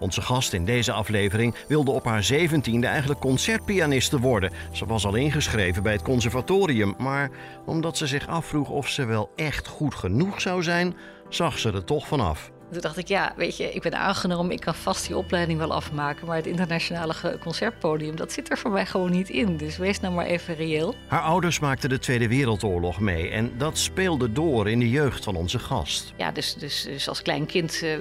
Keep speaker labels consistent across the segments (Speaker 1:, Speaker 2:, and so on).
Speaker 1: Onze gast in deze aflevering wilde op haar zeventiende eigenlijk concertpianiste worden. Ze was al ingeschreven bij het conservatorium, maar omdat ze zich afvroeg of ze wel echt goed genoeg zou zijn, zag ze er toch vanaf.
Speaker 2: Toen dacht ik, ja, weet je, ik ben aangenomen, ik kan vast die opleiding wel afmaken. Maar het internationale concertpodium, dat zit er voor mij gewoon niet in. Dus wees nou maar even reëel.
Speaker 1: Haar ouders maakten de Tweede Wereldoorlog mee en dat speelde door in de jeugd van onze gast.
Speaker 2: Ja, dus, dus, dus als klein kind uh,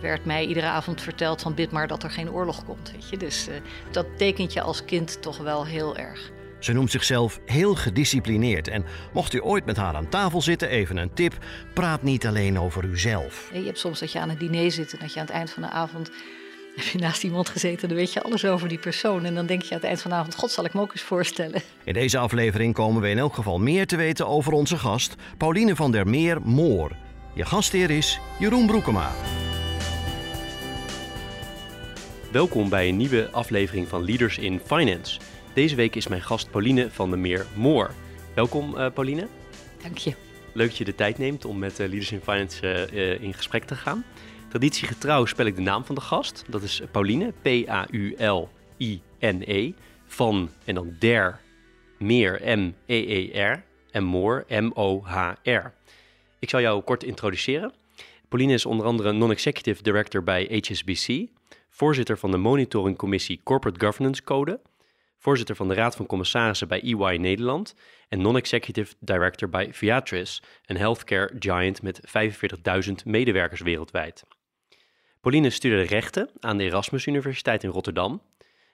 Speaker 2: werd mij iedere avond verteld van bid maar dat er geen oorlog komt, weet je. Dus uh, dat tekent je als kind toch wel heel erg.
Speaker 1: Ze noemt zichzelf heel gedisciplineerd. En mocht u ooit met haar aan tafel zitten, even een tip: praat niet alleen over uzelf.
Speaker 2: Je hebt soms dat je aan het diner zit en dat je aan het eind van de avond. Heb je naast iemand gezeten, dan weet je alles over die persoon. En dan denk je aan het eind van de avond: God, zal ik me ook eens voorstellen.
Speaker 1: In deze aflevering komen we in elk geval meer te weten over onze gast, Pauline van der Meer Moor. Je gastheer is Jeroen Broekema.
Speaker 3: Welkom bij een nieuwe aflevering van Leaders in Finance. Deze week is mijn gast Pauline van der Meer Moor. Welkom uh, Pauline.
Speaker 2: Dank je.
Speaker 3: Leuk dat je de tijd neemt om met uh, Leaders in Finance uh, in gesprek te gaan. Traditiegetrouw spel ik de naam van de gast. Dat is Pauline, P-A-U-L-I-N-E. Van en dan der, meer, M-E-E-R. En Moor, M-O-H-R. Ik zal jou kort introduceren. Pauline is onder andere Non-Executive Director bij HSBC, voorzitter van de monitoringcommissie Corporate Governance Code, voorzitter van de Raad van Commissarissen bij EY Nederland en non-executive director bij Viatris, een healthcare giant met 45.000 medewerkers wereldwijd. Pauline studeerde rechten aan de Erasmus Universiteit in Rotterdam,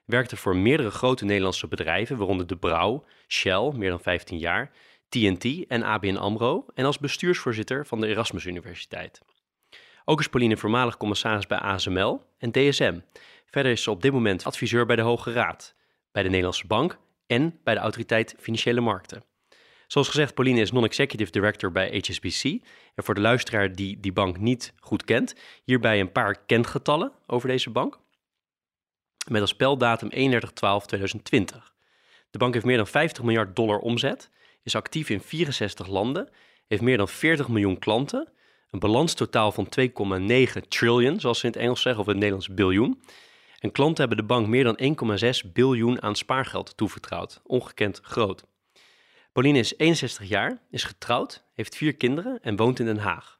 Speaker 3: werkte voor meerdere grote Nederlandse bedrijven, waaronder De Brouw, Shell, meer dan 15 jaar, TNT en ABN AMRO en als bestuursvoorzitter van de Erasmus Universiteit. Ook is Pauline voormalig commissaris bij ASML en DSM. Verder is ze op dit moment adviseur bij de Hoge Raad bij de Nederlandse Bank en bij de Autoriteit Financiële Markten. Zoals gezegd, Pauline is non-executive director bij HSBC. En voor de luisteraar die die bank niet goed kent, hierbij een paar kentgetallen over deze bank. Met als speldatum 31-12-2020. De bank heeft meer dan 50 miljard dollar omzet, is actief in 64 landen, heeft meer dan 40 miljoen klanten, een balanstotaal van 2,9 trillion, zoals ze in het Engels zeggen, of in het Nederlands biljoen. En klanten hebben de bank meer dan 1,6 biljoen aan spaargeld toevertrouwd. Ongekend groot. Pauline is 61 jaar, is getrouwd, heeft vier kinderen en woont in Den Haag.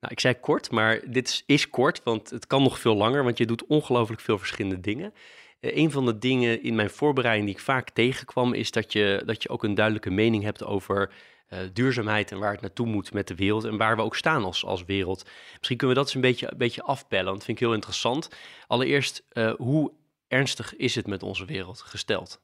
Speaker 3: Nou, ik zei kort, maar dit is, kort, want het kan nog veel langer, want je doet ongelooflijk veel verschillende dingen. Uh, een van de dingen in mijn voorbereiding die ik vaak tegenkwam, is dat je, dat je ook een duidelijke mening hebt over uh, duurzaamheid en waar het naartoe moet met de wereld en waar we ook staan als, als wereld. Misschien kunnen we dat eens een beetje, een beetje afpellen, want dat vind ik heel interessant. Allereerst, uh, hoe ernstig is het met onze wereld gesteld?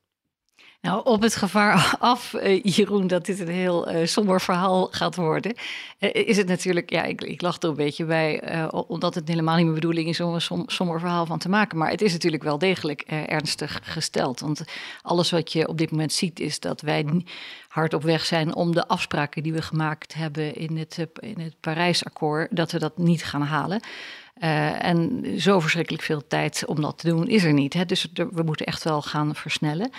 Speaker 2: Nou, op het gevaar af, uh, Jeroen, dat dit een heel uh, somber verhaal gaat worden, uh, is het natuurlijk, ja, ik, lach er een beetje bij, omdat het helemaal niet mijn bedoeling is om een som, somber verhaal van te maken. Maar het is natuurlijk wel degelijk ernstig gesteld. Want alles wat je op dit moment ziet, is dat wij hard op weg zijn om de afspraken die we gemaakt hebben in het, in het Parijsakkoord, dat we dat niet gaan halen. En zo verschrikkelijk veel tijd om dat te doen is er niet. Hè? Dus we moeten echt wel gaan versnellen.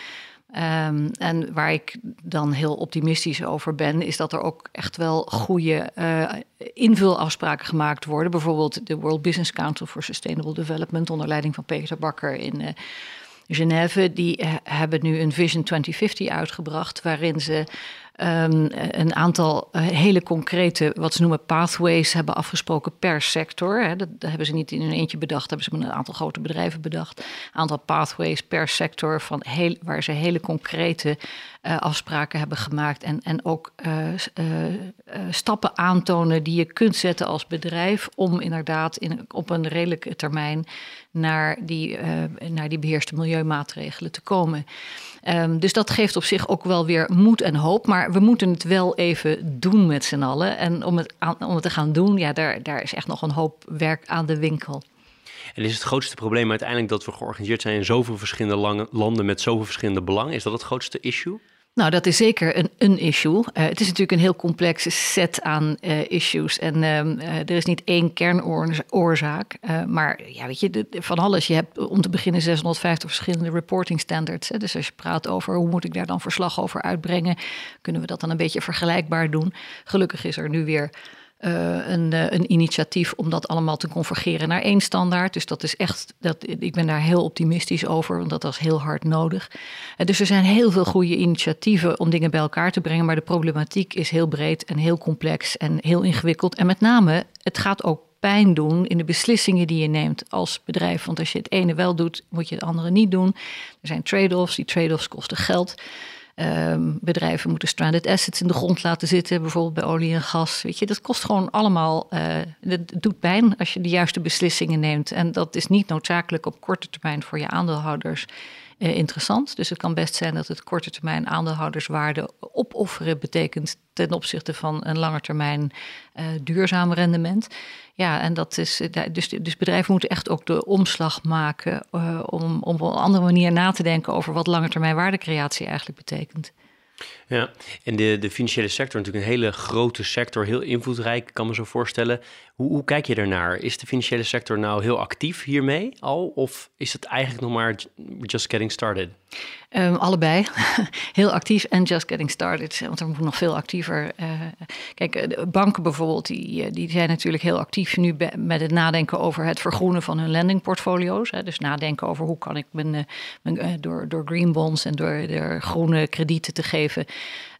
Speaker 2: Um, en waar ik dan heel optimistisch over ben, is dat er ook echt wel goede uh, invulafspraken gemaakt worden. Bijvoorbeeld de World Business Council for Sustainable Development onder leiding van Peter Bakker in uh, Genève. Die hebben nu een Vision 2050 uitgebracht, waarin ze um, een aantal uh, hele concrete, wat ze noemen pathways, hebben afgesproken per sector. Hè. Dat, hebben ze niet in hun eentje bedacht, hebben ze met een aantal grote bedrijven bedacht. Een aantal pathways per sector, van heel, waar ze hele concrete uh, afspraken hebben gemaakt. En, en ook uh, stappen aantonen die je kunt zetten als bedrijf om inderdaad in, op een redelijke termijn naar die, naar die beheerste milieumaatregelen te komen. Um, dus dat geeft op zich ook wel weer moed en hoop. Maar we moeten het wel even doen met z'n allen. En om het, om het te gaan doen, ja, daar, daar is echt nog een hoop werk aan de winkel.
Speaker 3: En is het grootste probleem uiteindelijk dat we georganiseerd zijn in zoveel verschillende landen met zoveel verschillende belangen? Is dat het grootste issue?
Speaker 2: Nou, dat is zeker een, een issue. Uh, het is natuurlijk een heel complexe set aan uh, issues. En uh, er is niet één kernoorzaak. maar ja, weet je, van alles. Je hebt om te beginnen 650 verschillende reporting standards. Hè. Dus als je praat over hoe moet ik daar dan verslag over uitbrengen, kunnen we dat dan een beetje vergelijkbaar doen. Gelukkig is er nu weer uh, een, uh, een, initiatief om dat allemaal te convergeren naar één standaard. Dus dat is echt, dat, ik ben daar heel optimistisch over, want dat was heel hard nodig. Uh, dus er zijn heel veel goede initiatieven om dingen bij elkaar te brengen, maar de problematiek is heel breed en heel complex en heel ingewikkeld. En met name, het gaat ook pijn doen in de beslissingen die je neemt als bedrijf. Want als je het ene wel doet, moet je het andere niet doen. Er zijn trade-offs, die trade-offs kosten geld. Um, bedrijven moeten stranded assets in de grond laten zitten, bijvoorbeeld bij olie en gas. Weet je, dat kost gewoon allemaal. Uh, dat doet pijn als je de juiste beslissingen neemt. En dat is niet noodzakelijk op korte termijn voor je aandeelhouders uh, interessant. Dus het kan best zijn dat het korte termijn aandeelhouderswaarde opofferen betekent ten opzichte van een langetermijn uh, duurzaam rendement. Ja, en dat is. Dus, dus bedrijven moeten echt ook de omslag maken om, om op een andere manier na te denken over wat langetermijn waardecreatie eigenlijk betekent.
Speaker 3: Ja, en de, de financiële sector natuurlijk een hele grote sector, heel invloedrijk, kan me zo voorstellen. Hoe, hoe kijk je daarnaar? Is de financiële sector nou heel actief hiermee al? Of is het eigenlijk nog maar just getting started?
Speaker 2: Um, allebei. Heel actief en just getting started. Want er moet nog veel actiever. Uh, kijk, eh, banken bijvoorbeeld, die, eh, die zijn natuurlijk heel actief nu met het nadenken over het vergroenen van hun lendingportfolio's. Hè. Dus nadenken over hoe kan ik mijn, mijn door, door green bonds en door, door groene kredieten te geven.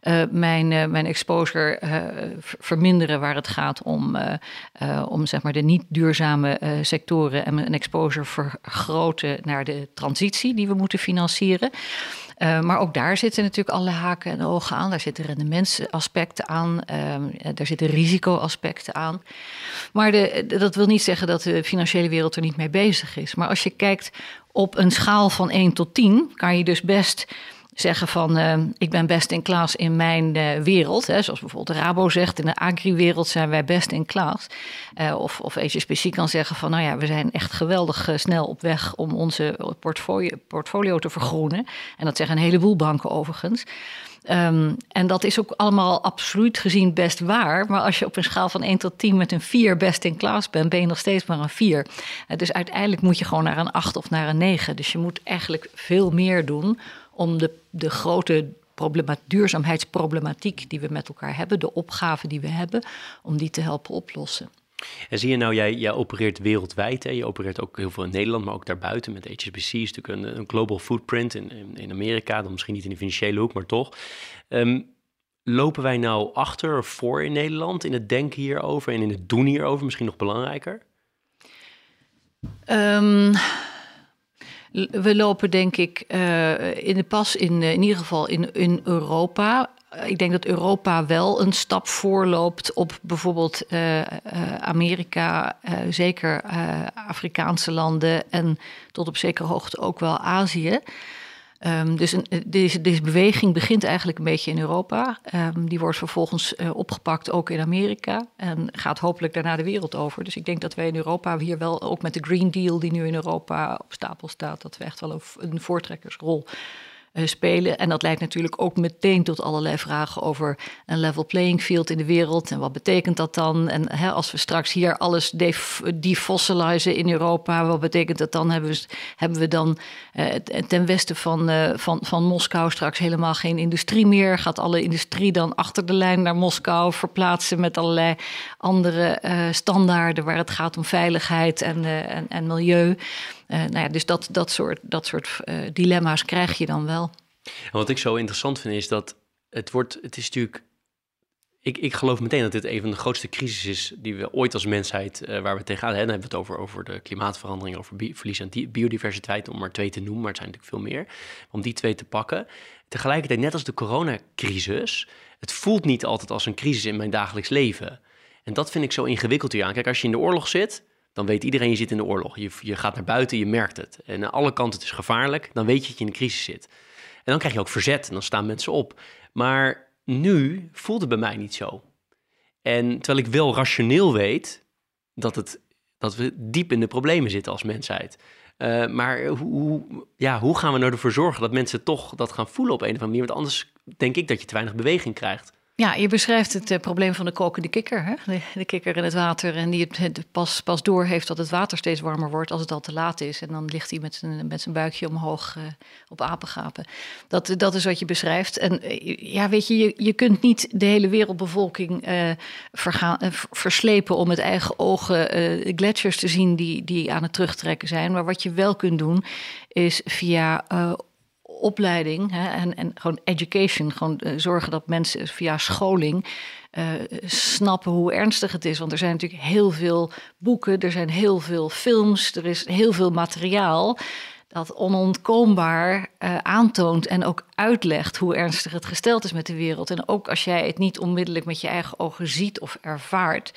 Speaker 2: Uh, mijn, uh, mijn exposure uh, verminderen waar het gaat om, om zeg maar de niet duurzame sectoren en mijn exposure vergroten naar de transitie die we moeten financieren. Maar ook daar zitten natuurlijk alle haken en ogen aan. Daar zitten rendementsaspecten aan, uh, daar zitten risicoaspecten aan. Maar de, dat wil niet zeggen dat de financiële wereld er niet mee bezig is. Maar als je kijkt op een schaal van 1 tot 10, kan je dus best zeggen van uh, ik ben best in klas in mijn uh, wereld. Hè, zoals bijvoorbeeld Rabo zegt, in de agri-wereld zijn wij best in klas. Uh, of, of HSBC kan zeggen van nou ja, we zijn echt geweldig snel op weg om onze portfolio, portfolio te vergroenen. En dat zeggen een heleboel banken overigens. Um, en dat is ook allemaal absoluut gezien best waar. Maar als je op een schaal van 1 tot 10 met een 4 best in klas bent, ben je nog steeds maar een 4. dus uiteindelijk moet je gewoon naar een 8 of naar een 9. Dus je moet eigenlijk veel meer doen om de, de grote duurzaamheidsproblematiek die we met elkaar hebben, de opgaven die we hebben, om die te helpen oplossen.
Speaker 3: En zie je nou, jij, jij opereert wereldwijd. Hè? Je opereert ook heel veel in Nederland, maar ook daarbuiten. Met HSBC is natuurlijk een, een global footprint in, in, in, Amerika. Dan misschien niet in de financiële hoek, maar toch. Um, lopen wij nou achter of voor in Nederland in het denken hierover en in het doen hierover? Misschien nog belangrijker?
Speaker 2: Um, we lopen denk ik uh, in de pas, in, uh, in ieder geval in, in Europa. Ik denk dat Europa wel een stap voorloopt op bijvoorbeeld Amerika, zeker Afrikaanse landen en tot op zekere hoogte ook wel Azië. Um, dus een, deze, deze, beweging begint eigenlijk een beetje in Europa. Um, die wordt vervolgens uh, opgepakt ook in Amerika en gaat hopelijk daarna de wereld over. Dus ik denk dat wij in Europa hier wel, ook met de Green Deal die nu in Europa op stapel staat, dat we echt wel een, een voortrekkersrol uh, spelen. En dat leidt natuurlijk ook meteen tot allerlei vragen over een level playing field in de wereld. En wat betekent dat dan? En hè, als we straks hier alles defossilizen in Europa, wat betekent dat dan? Hebben we, hebben we dan uh, ten westen van, uh, van, van Moskou straks helemaal geen industrie meer? Gaat alle industrie dan achter de lijn naar Moskou verplaatsen met allerlei andere standaarden waar het gaat om veiligheid en, en, en milieu? Uh, nou ja, dus dat, dat soort, dat soort uh, dilemma's krijg je dan wel.
Speaker 3: Wat ik zo interessant vind is dat het wordt, het is natuurlijk ik, ik, geloof meteen dat dit een van de grootste crises is die we ooit als mensheid, uh, waar we tegenaan hebben. Dan hebben we het over, over de klimaatverandering, over verlies aan biodiversiteit, om maar twee te noemen, maar het zijn natuurlijk veel meer. Om die twee te pakken. Tegelijkertijd, net als de coronacrisis, het voelt niet altijd als een crisis in mijn dagelijks leven. En dat vind ik zo ingewikkeld hier aan. Kijk, als je in de oorlog zit, dan weet iedereen je zit in de oorlog. Je, je gaat naar buiten, je merkt het. En aan alle kanten het is gevaarlijk, dan weet je dat je in een crisis zit. En dan krijg je ook verzet en dan staan mensen op. Maar nu voelt het bij mij niet zo. En terwijl ik wel rationeel weet dat het dat we diep in de problemen zitten als mensheid. Uh, maar hoe, ja, hoe gaan we ervoor zorgen dat mensen toch dat gaan voelen op een of andere manier? Want anders denk ik dat je te weinig beweging krijgt.
Speaker 2: Ja, je beschrijft het uh, probleem van de kokende kikker. Hè? De, kikker in het water en die het, pas, pas door heeft dat het water steeds warmer wordt als het al te laat is. En dan ligt hij met zijn, met zijn buikje omhoog uh, op apengapen. Dat, dat is wat je beschrijft. En uh, ja, weet je, je, je kunt niet de hele wereldbevolking vergaan, verslepen om met eigen ogen gletsjers te zien die, die aan het terugtrekken zijn. Maar wat je wel kunt doen, is via opleiding hè, en, en gewoon education, gewoon uh, zorgen dat mensen via scholing uh, snappen hoe ernstig het is. Want er zijn natuurlijk heel veel boeken, er zijn heel veel films, er is heel veel materiaal dat onontkoombaar uh, aantoont en ook uitlegt hoe ernstig het gesteld is met de wereld. En ook als jij het niet onmiddellijk met je eigen ogen ziet of ervaart,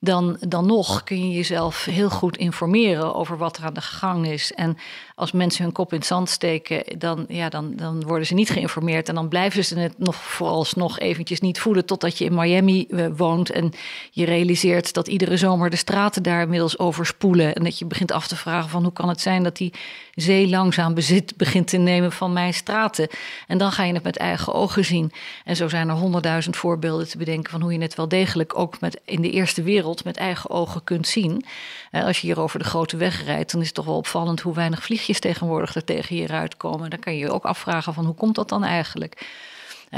Speaker 2: dan, dan nog kun je jezelf heel goed informeren over wat er aan de gang is. En als mensen hun kop in het zand steken, dan, ja, dan, dan worden ze niet geïnformeerd. En dan blijven ze het nog vooralsnog eventjes niet voelen totdat je in Miami uh, woont en je realiseert dat iedere zomer de straten daar inmiddels overspoelen. En dat je begint af te vragen van hoe kan het zijn dat die zee langzaam bezit begint te nemen van mijn straten. En dan ga je het met eigen ogen zien. En zo zijn er honderdduizend voorbeelden te bedenken van hoe je het wel degelijk ook met, in de eerste wereld met eigen ogen kunt zien. Uh, als je hier over de grote weg rijdt, dan is het toch wel opvallend hoe weinig vliegen tegenwoordig er tegen je uitkomen. Dan kan je je ook afvragen van hoe komt dat dan eigenlijk?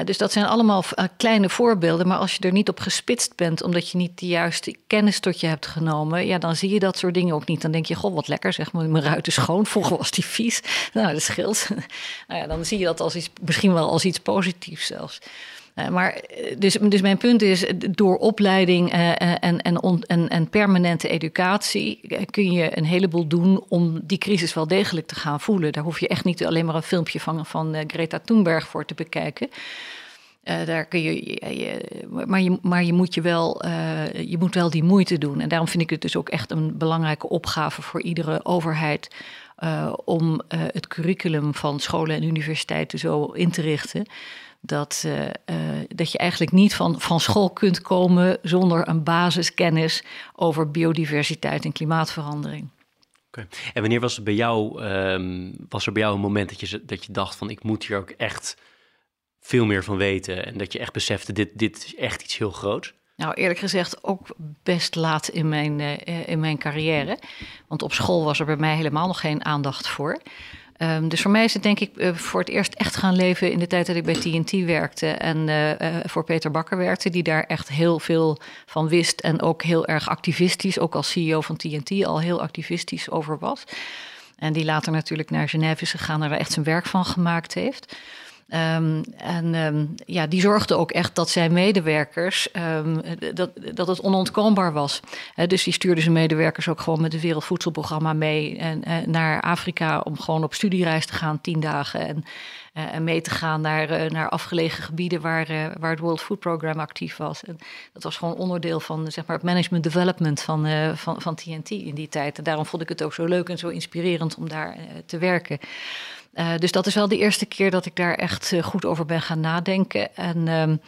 Speaker 2: dus dat zijn allemaal uh, kleine voorbeelden. Maar als je er niet op gespitst bent, omdat je niet de juiste kennis tot je hebt genomen, ja, dan zie je dat soort dingen ook niet. Dan denk je, goh, wat lekker, zeg maar, mijn ruit is schoon. Vroeger was die vies. Nou, dat scheelt. nou ja, dan zie je dat als iets, misschien wel als iets positiefs zelfs. Uh, maar eh, dus, dus mijn punt is, door opleiding uh, en, en, en, en permanente educatie kun je een heleboel doen om die crisis wel degelijk te gaan voelen. Daar hoef je echt niet alleen maar een filmpje van, Greta Thunberg voor te bekijken. daar kun je, je, maar, je, maar je moet je wel, je moet wel die moeite doen. En daarom vind ik het dus ook echt een belangrijke opgave voor iedere overheid. om het curriculum van scholen en universiteiten zo in te richten dat, uh, uh, dat je eigenlijk niet van, van school kunt komen zonder een basiskennis over biodiversiteit en klimaatverandering.
Speaker 3: Okay. En wanneer was, het bij jou, um, was er bij jou een moment dat je, dat je dacht van ik moet hier ook echt veel meer van weten en dat je echt besefte dit, dit is echt iets heel groots?
Speaker 2: Nou, eerlijk gezegd ook best laat in mijn, uh, in mijn carrière. Want op school was er bij mij helemaal nog geen aandacht voor. Um, dus voor mij is het denk ik uh, voor het eerst echt gaan leven in de tijd dat ik bij TNT werkte en uh, uh, voor Peter Bakker werkte, die daar echt heel veel van wist en ook heel erg activistisch, ook als CEO van TNT, al heel activistisch over was. En die later natuurlijk naar Genève is gegaan en daar echt zijn werk van gemaakt heeft. Um, en um, ja, die zorgde ook echt dat zijn medewerkers, um, dat, dat het onontkoombaar was. Dus die stuurde zijn medewerkers ook gewoon met het Wereldvoedselprogramma mee en, uh, naar Afrika om gewoon op studiereis te gaan, tien dagen. En, en mee te gaan naar, naar afgelegen gebieden waar, waar het World Food Program actief was. Dat was gewoon onderdeel van zeg maar, het management development van, van, van TNT in die tijd. En daarom vond ik het ook zo leuk en zo inspirerend om daar te werken. Uh, dus dat is wel de eerste keer dat ik daar echt uh, goed over ben gaan nadenken. En, um,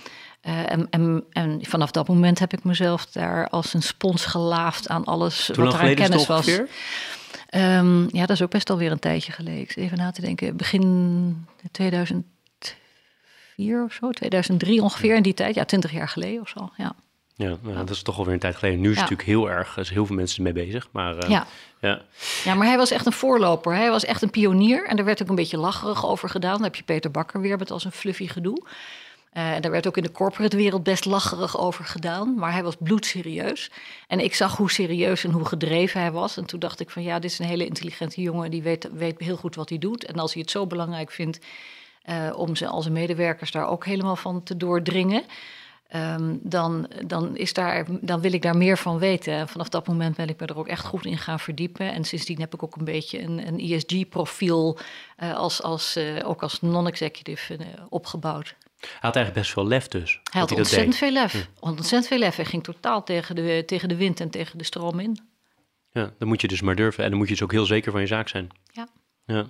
Speaker 2: uh, en, en, en, vanaf dat moment heb ik mezelf daar als een spons gelaafd aan alles
Speaker 3: Toen
Speaker 2: wat er aan kennis
Speaker 3: was.
Speaker 2: Um, ja, dat is ook best alweer een tijdje geleden. Even na te denken, begin 2004 of zo, 2003 ongeveer in die tijd. Ja, 20 jaar geleden of zo, ja.
Speaker 3: Ja, nou, dat is toch alweer een tijd geleden. Nu is het natuurlijk heel erg, er zijn heel veel mensen mee bezig. Maar, uh,
Speaker 2: ja.
Speaker 3: Ja.
Speaker 2: ja, maar hij was echt een voorloper. Hij was echt een pionier. En daar werd ook een beetje lacherig over gedaan. Dan heb je Peter Bakker weer met als een fluffy gedoe. Uh, en daar werd ook in de corporate wereld best lacherig over gedaan. Maar hij was bloedserieus. En ik zag hoe serieus en hoe gedreven hij was. En toen dacht ik van ja, dit is een hele intelligente jongen. Die weet, weet heel goed wat hij doet. En als hij het zo belangrijk vindt uh, om zijn, al zijn medewerkers daar ook helemaal van te doordringen... Um, dan, dan, is daar, dan wil ik daar meer van weten. En vanaf dat moment ben ik me er ook echt goed in gaan verdiepen. En sindsdien heb ik ook een beetje een, een ESG-profiel uh, als, als, uh, ook als non-executive uh, opgebouwd.
Speaker 3: Hij had eigenlijk best veel lef dus.
Speaker 2: Hij had ontzettend veel lef. Hm. Ontzettend veel lef. Hij ging totaal tegen de, tegen de wind en tegen de stroom in.
Speaker 3: Ja, dan moet je dus maar durven. En dan moet je dus ook heel zeker van je zaak zijn.
Speaker 2: Ja.
Speaker 3: Ja.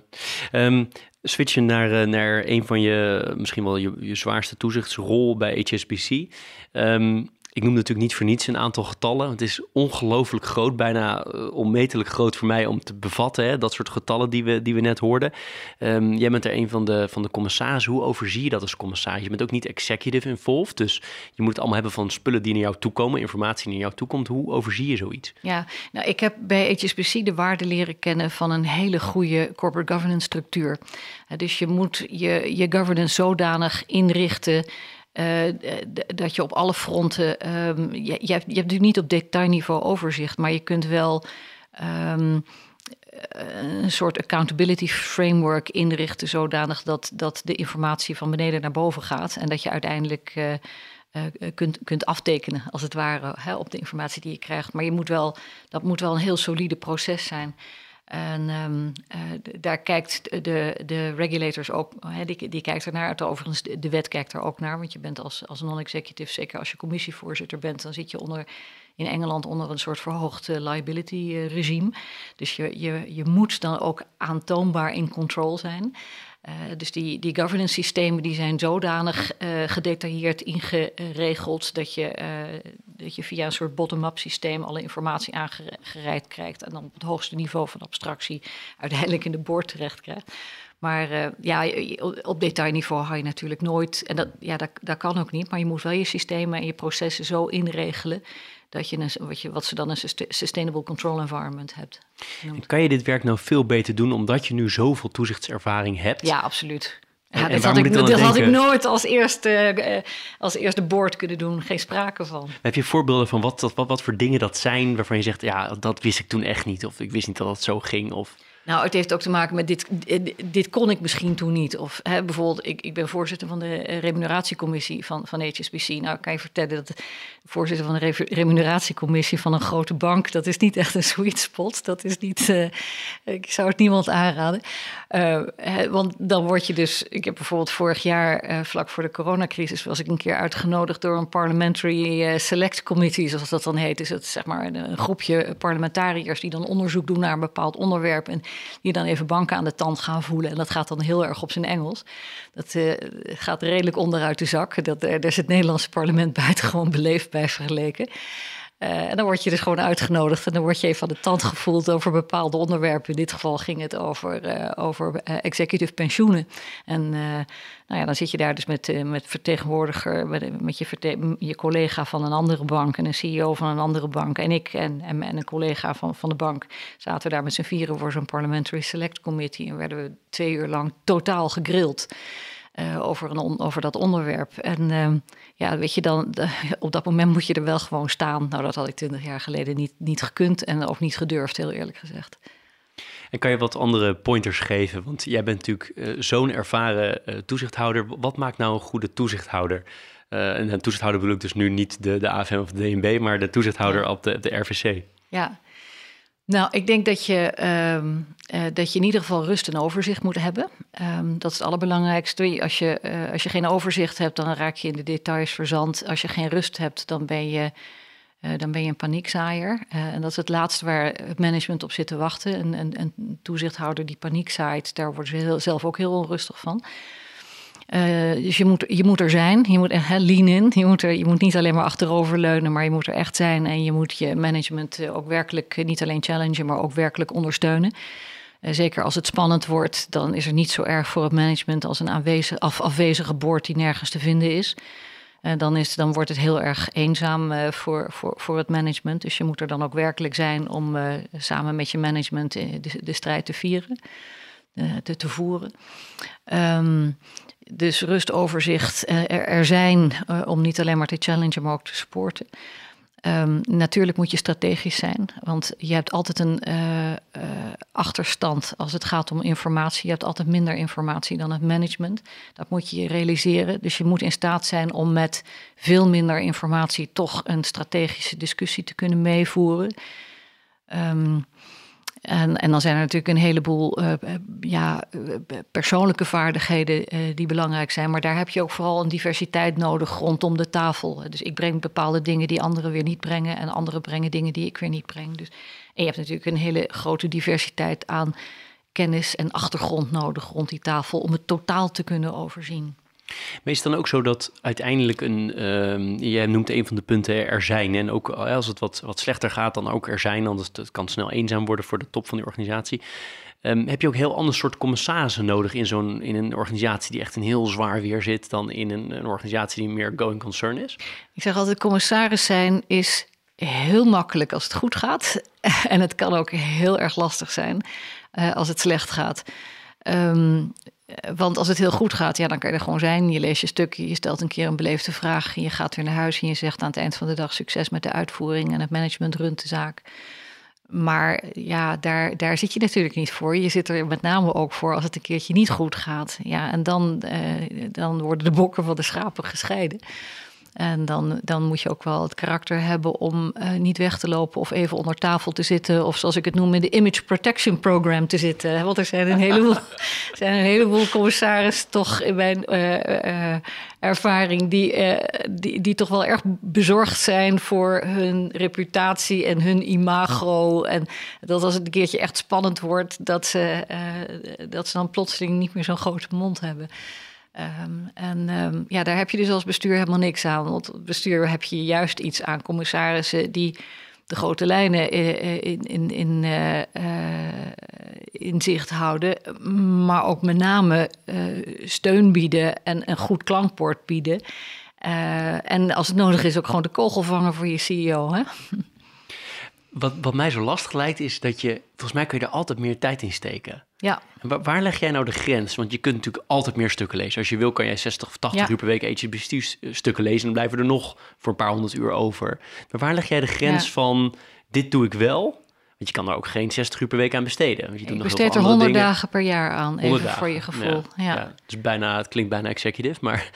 Speaker 3: Um, switchen naar, naar een van je, misschien wel je, je zwaarste toezichtsrol bij HSBC. Um, ik noem natuurlijk niet voor niets een aantal getallen. Het is ongelooflijk groot, bijna uh, onmetelijk groot voor mij om te bevatten. Hè? Dat soort getallen die we, die we net hoorden. Um, jij bent er een van de, van de commissarissen. Hoe overzie je dat als commissaris? Je bent ook niet executive involved, dus je moet het allemaal hebben van spullen die naar jou toekomen, informatie die naar jou toekomt. Hoe overzie je zoiets?
Speaker 2: Ja, nou, ik heb bij HSBC de waarde leren kennen van een hele goede corporate governance structuur. dus je moet je, je governance zodanig inrichten dat je op alle fronten. Um, je, je, hebt, natuurlijk niet op detailniveau overzicht, maar je kunt wel. Um, een soort accountability framework inrichten, zodanig dat, dat de informatie van beneden naar boven gaat. En dat je uiteindelijk uh, kunt, kunt aftekenen, als het ware, hè, op de informatie die je krijgt. Maar je moet wel, dat moet wel een heel solide proces zijn. En um, uh, daar kijkt de, de regulators ook, hè, die, die kijkt er naar. Overigens, de, wet kijkt er ook naar, want je bent als, als non-executive, zeker als je commissievoorzitter bent, dan zit je onder, in Engeland onder een soort verhoogd liability uh, regime. Dus je, je, je moet dan ook aantoonbaar in control zijn. Uh, dus die, die governance systemen die zijn zodanig uh, gedetailleerd ingeregeld dat je, uh, dat je via een soort bottom-up systeem alle informatie aangereikt krijgt en dan op het hoogste niveau van abstractie uiteindelijk in de boord terecht krijgt. Maar ja, op detailniveau hou je natuurlijk nooit, en dat, ja, dat, dat kan ook niet, maar je moet wel je systemen en je processen zo inregelen dat je een, wat, je, wat ze dan een sustainable control environment hebt.
Speaker 3: Kan je dit werk nou veel beter doen omdat je nu zoveel toezichtservaring hebt?
Speaker 2: Ja, absoluut. Ja, dat had, ik, dat had ik nooit als eerste, uh, als eerste board kunnen doen. Geen sprake van.
Speaker 3: Heb je voorbeelden van wat, wat, wat voor dingen dat zijn waarvan je zegt... ja, dat wist ik toen echt niet. Of ik wist niet dat het zo ging. Of...
Speaker 2: Nou, het heeft ook te maken met dit, dit kon ik misschien toen niet. Of hè, bijvoorbeeld, ik, ik ben voorzitter van de remuneratiecommissie van, van HSBC. Nou, kan je vertellen dat de voorzitter van de remuneratiecommissie van een grote bank, dat is niet echt een sweet spot. Dat is niet, uh, ik zou het niemand aanraden. Hè, want dan word je dus, ik heb bijvoorbeeld vorig jaar, vlak voor de coronacrisis, was ik een keer uitgenodigd door een parliamentary select committee, zoals dat dan heet. Dus dat is zeg maar een, een groepje parlementariërs die dan onderzoek doen naar een bepaald onderwerp. En die dan even banken aan de tand gaan voelen. En dat gaat dan heel erg op zijn Engels. Dat uh, gaat redelijk onderuit de zak. Dat, uh, daar is het Nederlandse parlement buitengewoon beleefd bij vergeleken. Uh, en dan word je dus gewoon uitgenodigd en dan word je even aan de tand gevoeld over bepaalde onderwerpen. In dit geval ging het over, uh, over uh, executive pensioenen. En nou ja, dan zit je daar dus met, met vertegenwoordiger, met, je, je collega van een andere bank en een CEO van een andere bank. En ik en, en, en een collega van, van de bank zaten daar met z'n vieren voor zo'n Parliamentary Select Committee. En werden we twee uur lang totaal gegrild. Uh, over, een over dat onderwerp. En uh, ja, weet je, dan op dat moment moet je er wel gewoon staan. Nou, dat had ik twintig jaar geleden niet, niet gekund en ook niet gedurfd, heel eerlijk gezegd.
Speaker 3: En kan je wat andere pointers geven? Want jij bent natuurlijk uh, zo'n ervaren toezichthouder. Wat maakt nou een goede toezichthouder? en een toezichthouder bedoel ik dus nu niet de, de AFM of de DNB, maar de toezichthouder op, de, op de RVC.
Speaker 2: Ja, nou, ik denk dat je, um, uh, dat je in ieder geval rust en overzicht moet hebben. Um, dat is het allerbelangrijkste. Als je, uh, als je geen overzicht hebt, dan raak je in de details verzand. Als je geen rust hebt, dan ben je, uh, dan ben je een paniekzaaier. en dat is het laatste waar het management op zit te wachten. Een, een, een toezichthouder die paniek zaait, daar worden ze heel, zelf ook heel onrustig van. Uh, dus je moet, je moet er zijn, je moet uh, lean in. Je moet, er, je moet niet alleen maar achteroverleunen, maar je moet er echt zijn. En je moet je management uh, ook werkelijk niet alleen challengen, maar ook werkelijk ondersteunen. zeker als het spannend wordt, dan is er niet zo erg voor het management als een afwezige boord die nergens te vinden is. dan, is dan wordt het heel erg eenzaam voor, voor, voor het management. Dus je moet er dan ook werkelijk zijn om samen met je management de, de strijd te vieren, te, te voeren. Um, dus rust, overzicht, eh, er, er zijn uh, om niet alleen maar te challengen, maar ook te supporten. Um, natuurlijk moet je strategisch zijn, want je hebt altijd een uh, achterstand als het gaat om informatie. Je hebt altijd minder informatie dan het management. Dat moet je realiseren. Dus je moet in staat zijn om met veel minder informatie toch een strategische discussie te kunnen meevoeren. Um, en, en dan zijn er natuurlijk een heleboel uh, ja, persoonlijke vaardigheden die belangrijk zijn. Maar daar heb je ook vooral een diversiteit nodig rondom de tafel. Dus ik breng bepaalde dingen die anderen weer niet brengen. En anderen brengen dingen die ik weer niet breng. Dus, en je hebt natuurlijk een hele grote diversiteit aan kennis en achtergrond nodig rond die tafel om het totaal te kunnen overzien.
Speaker 3: Maar is het dan ook zo dat uiteindelijk een, ehm, jij noemt een van de punten er zijn en ook als het wat, wat slechter gaat dan ook er zijn, anders het kan snel eenzaam worden voor de top van die organisatie. Ehm, heb je ook heel ander soort commissarissen nodig in, zo'n, in een organisatie die echt een heel zwaar weer zit dan in een, een organisatie die meer going concern is?
Speaker 2: Ik zeg altijd, commissaris zijn is heel makkelijk als het goed gaat. en het kan ook heel erg lastig zijn uh, als het slecht gaat. Um, want als het heel goed gaat, ja, dan kan je er gewoon zijn. Je leest je stukje, je stelt een keer een beleefde vraag. Je gaat weer naar huis en je zegt aan het eind van de dag succes met de uitvoering en het management runt de zaak. Maar ja, daar, daar zit je natuurlijk niet voor. Je zit er met name ook voor als het een keertje niet goed gaat. Ja, en dan, uh, dan worden de bokken van de schapen gescheiden. En dan, dan moet je ook wel het karakter hebben om uh, niet weg te lopen of even onder tafel te zitten. Of zoals ik het noem, in de Image Protection Program te zitten. Want er zijn een heleboel, zijn een heleboel commissarissen toch in mijn uh, uh, ervaring die, die, die toch wel erg bezorgd zijn voor hun reputatie en hun imago. En dat als het een keertje echt spannend wordt, dat ze, dat ze dan plotseling niet meer zo'n grote mond hebben. Um, en um, ja, daar heb je dus als bestuur helemaal niks aan. Want bestuur heb je juist iets aan commissarissen die de grote lijnen in, in, in, uh, in zicht houden, maar ook met name steun bieden en een goed klankbord bieden. En als het nodig is, ook gewoon de kogel vangen voor je CEO. Hè?
Speaker 3: Wat, wat mij zo lastig lijkt, is dat je, volgens mij kun je er altijd meer tijd in steken.
Speaker 2: Ja.
Speaker 3: Waar, waar, leg jij nou de grens? Want je kunt natuurlijk altijd meer stukken lezen. Als je wil, kan jij 60 of 80 uur per week HSBC-stukken lezen. En dan blijven er nog voor een paar honderd uur over. Maar waar leg jij de grens ja. van, dit doe ik wel... Want je kan er ook geen 60 uur per week aan besteden. Want je doet
Speaker 2: ik
Speaker 3: nog
Speaker 2: besteed er 100 dagen per jaar aan, even dagen. voor je gevoel. Ja, ja.
Speaker 3: ja, dus bijna, het klinkt bijna executive, maar,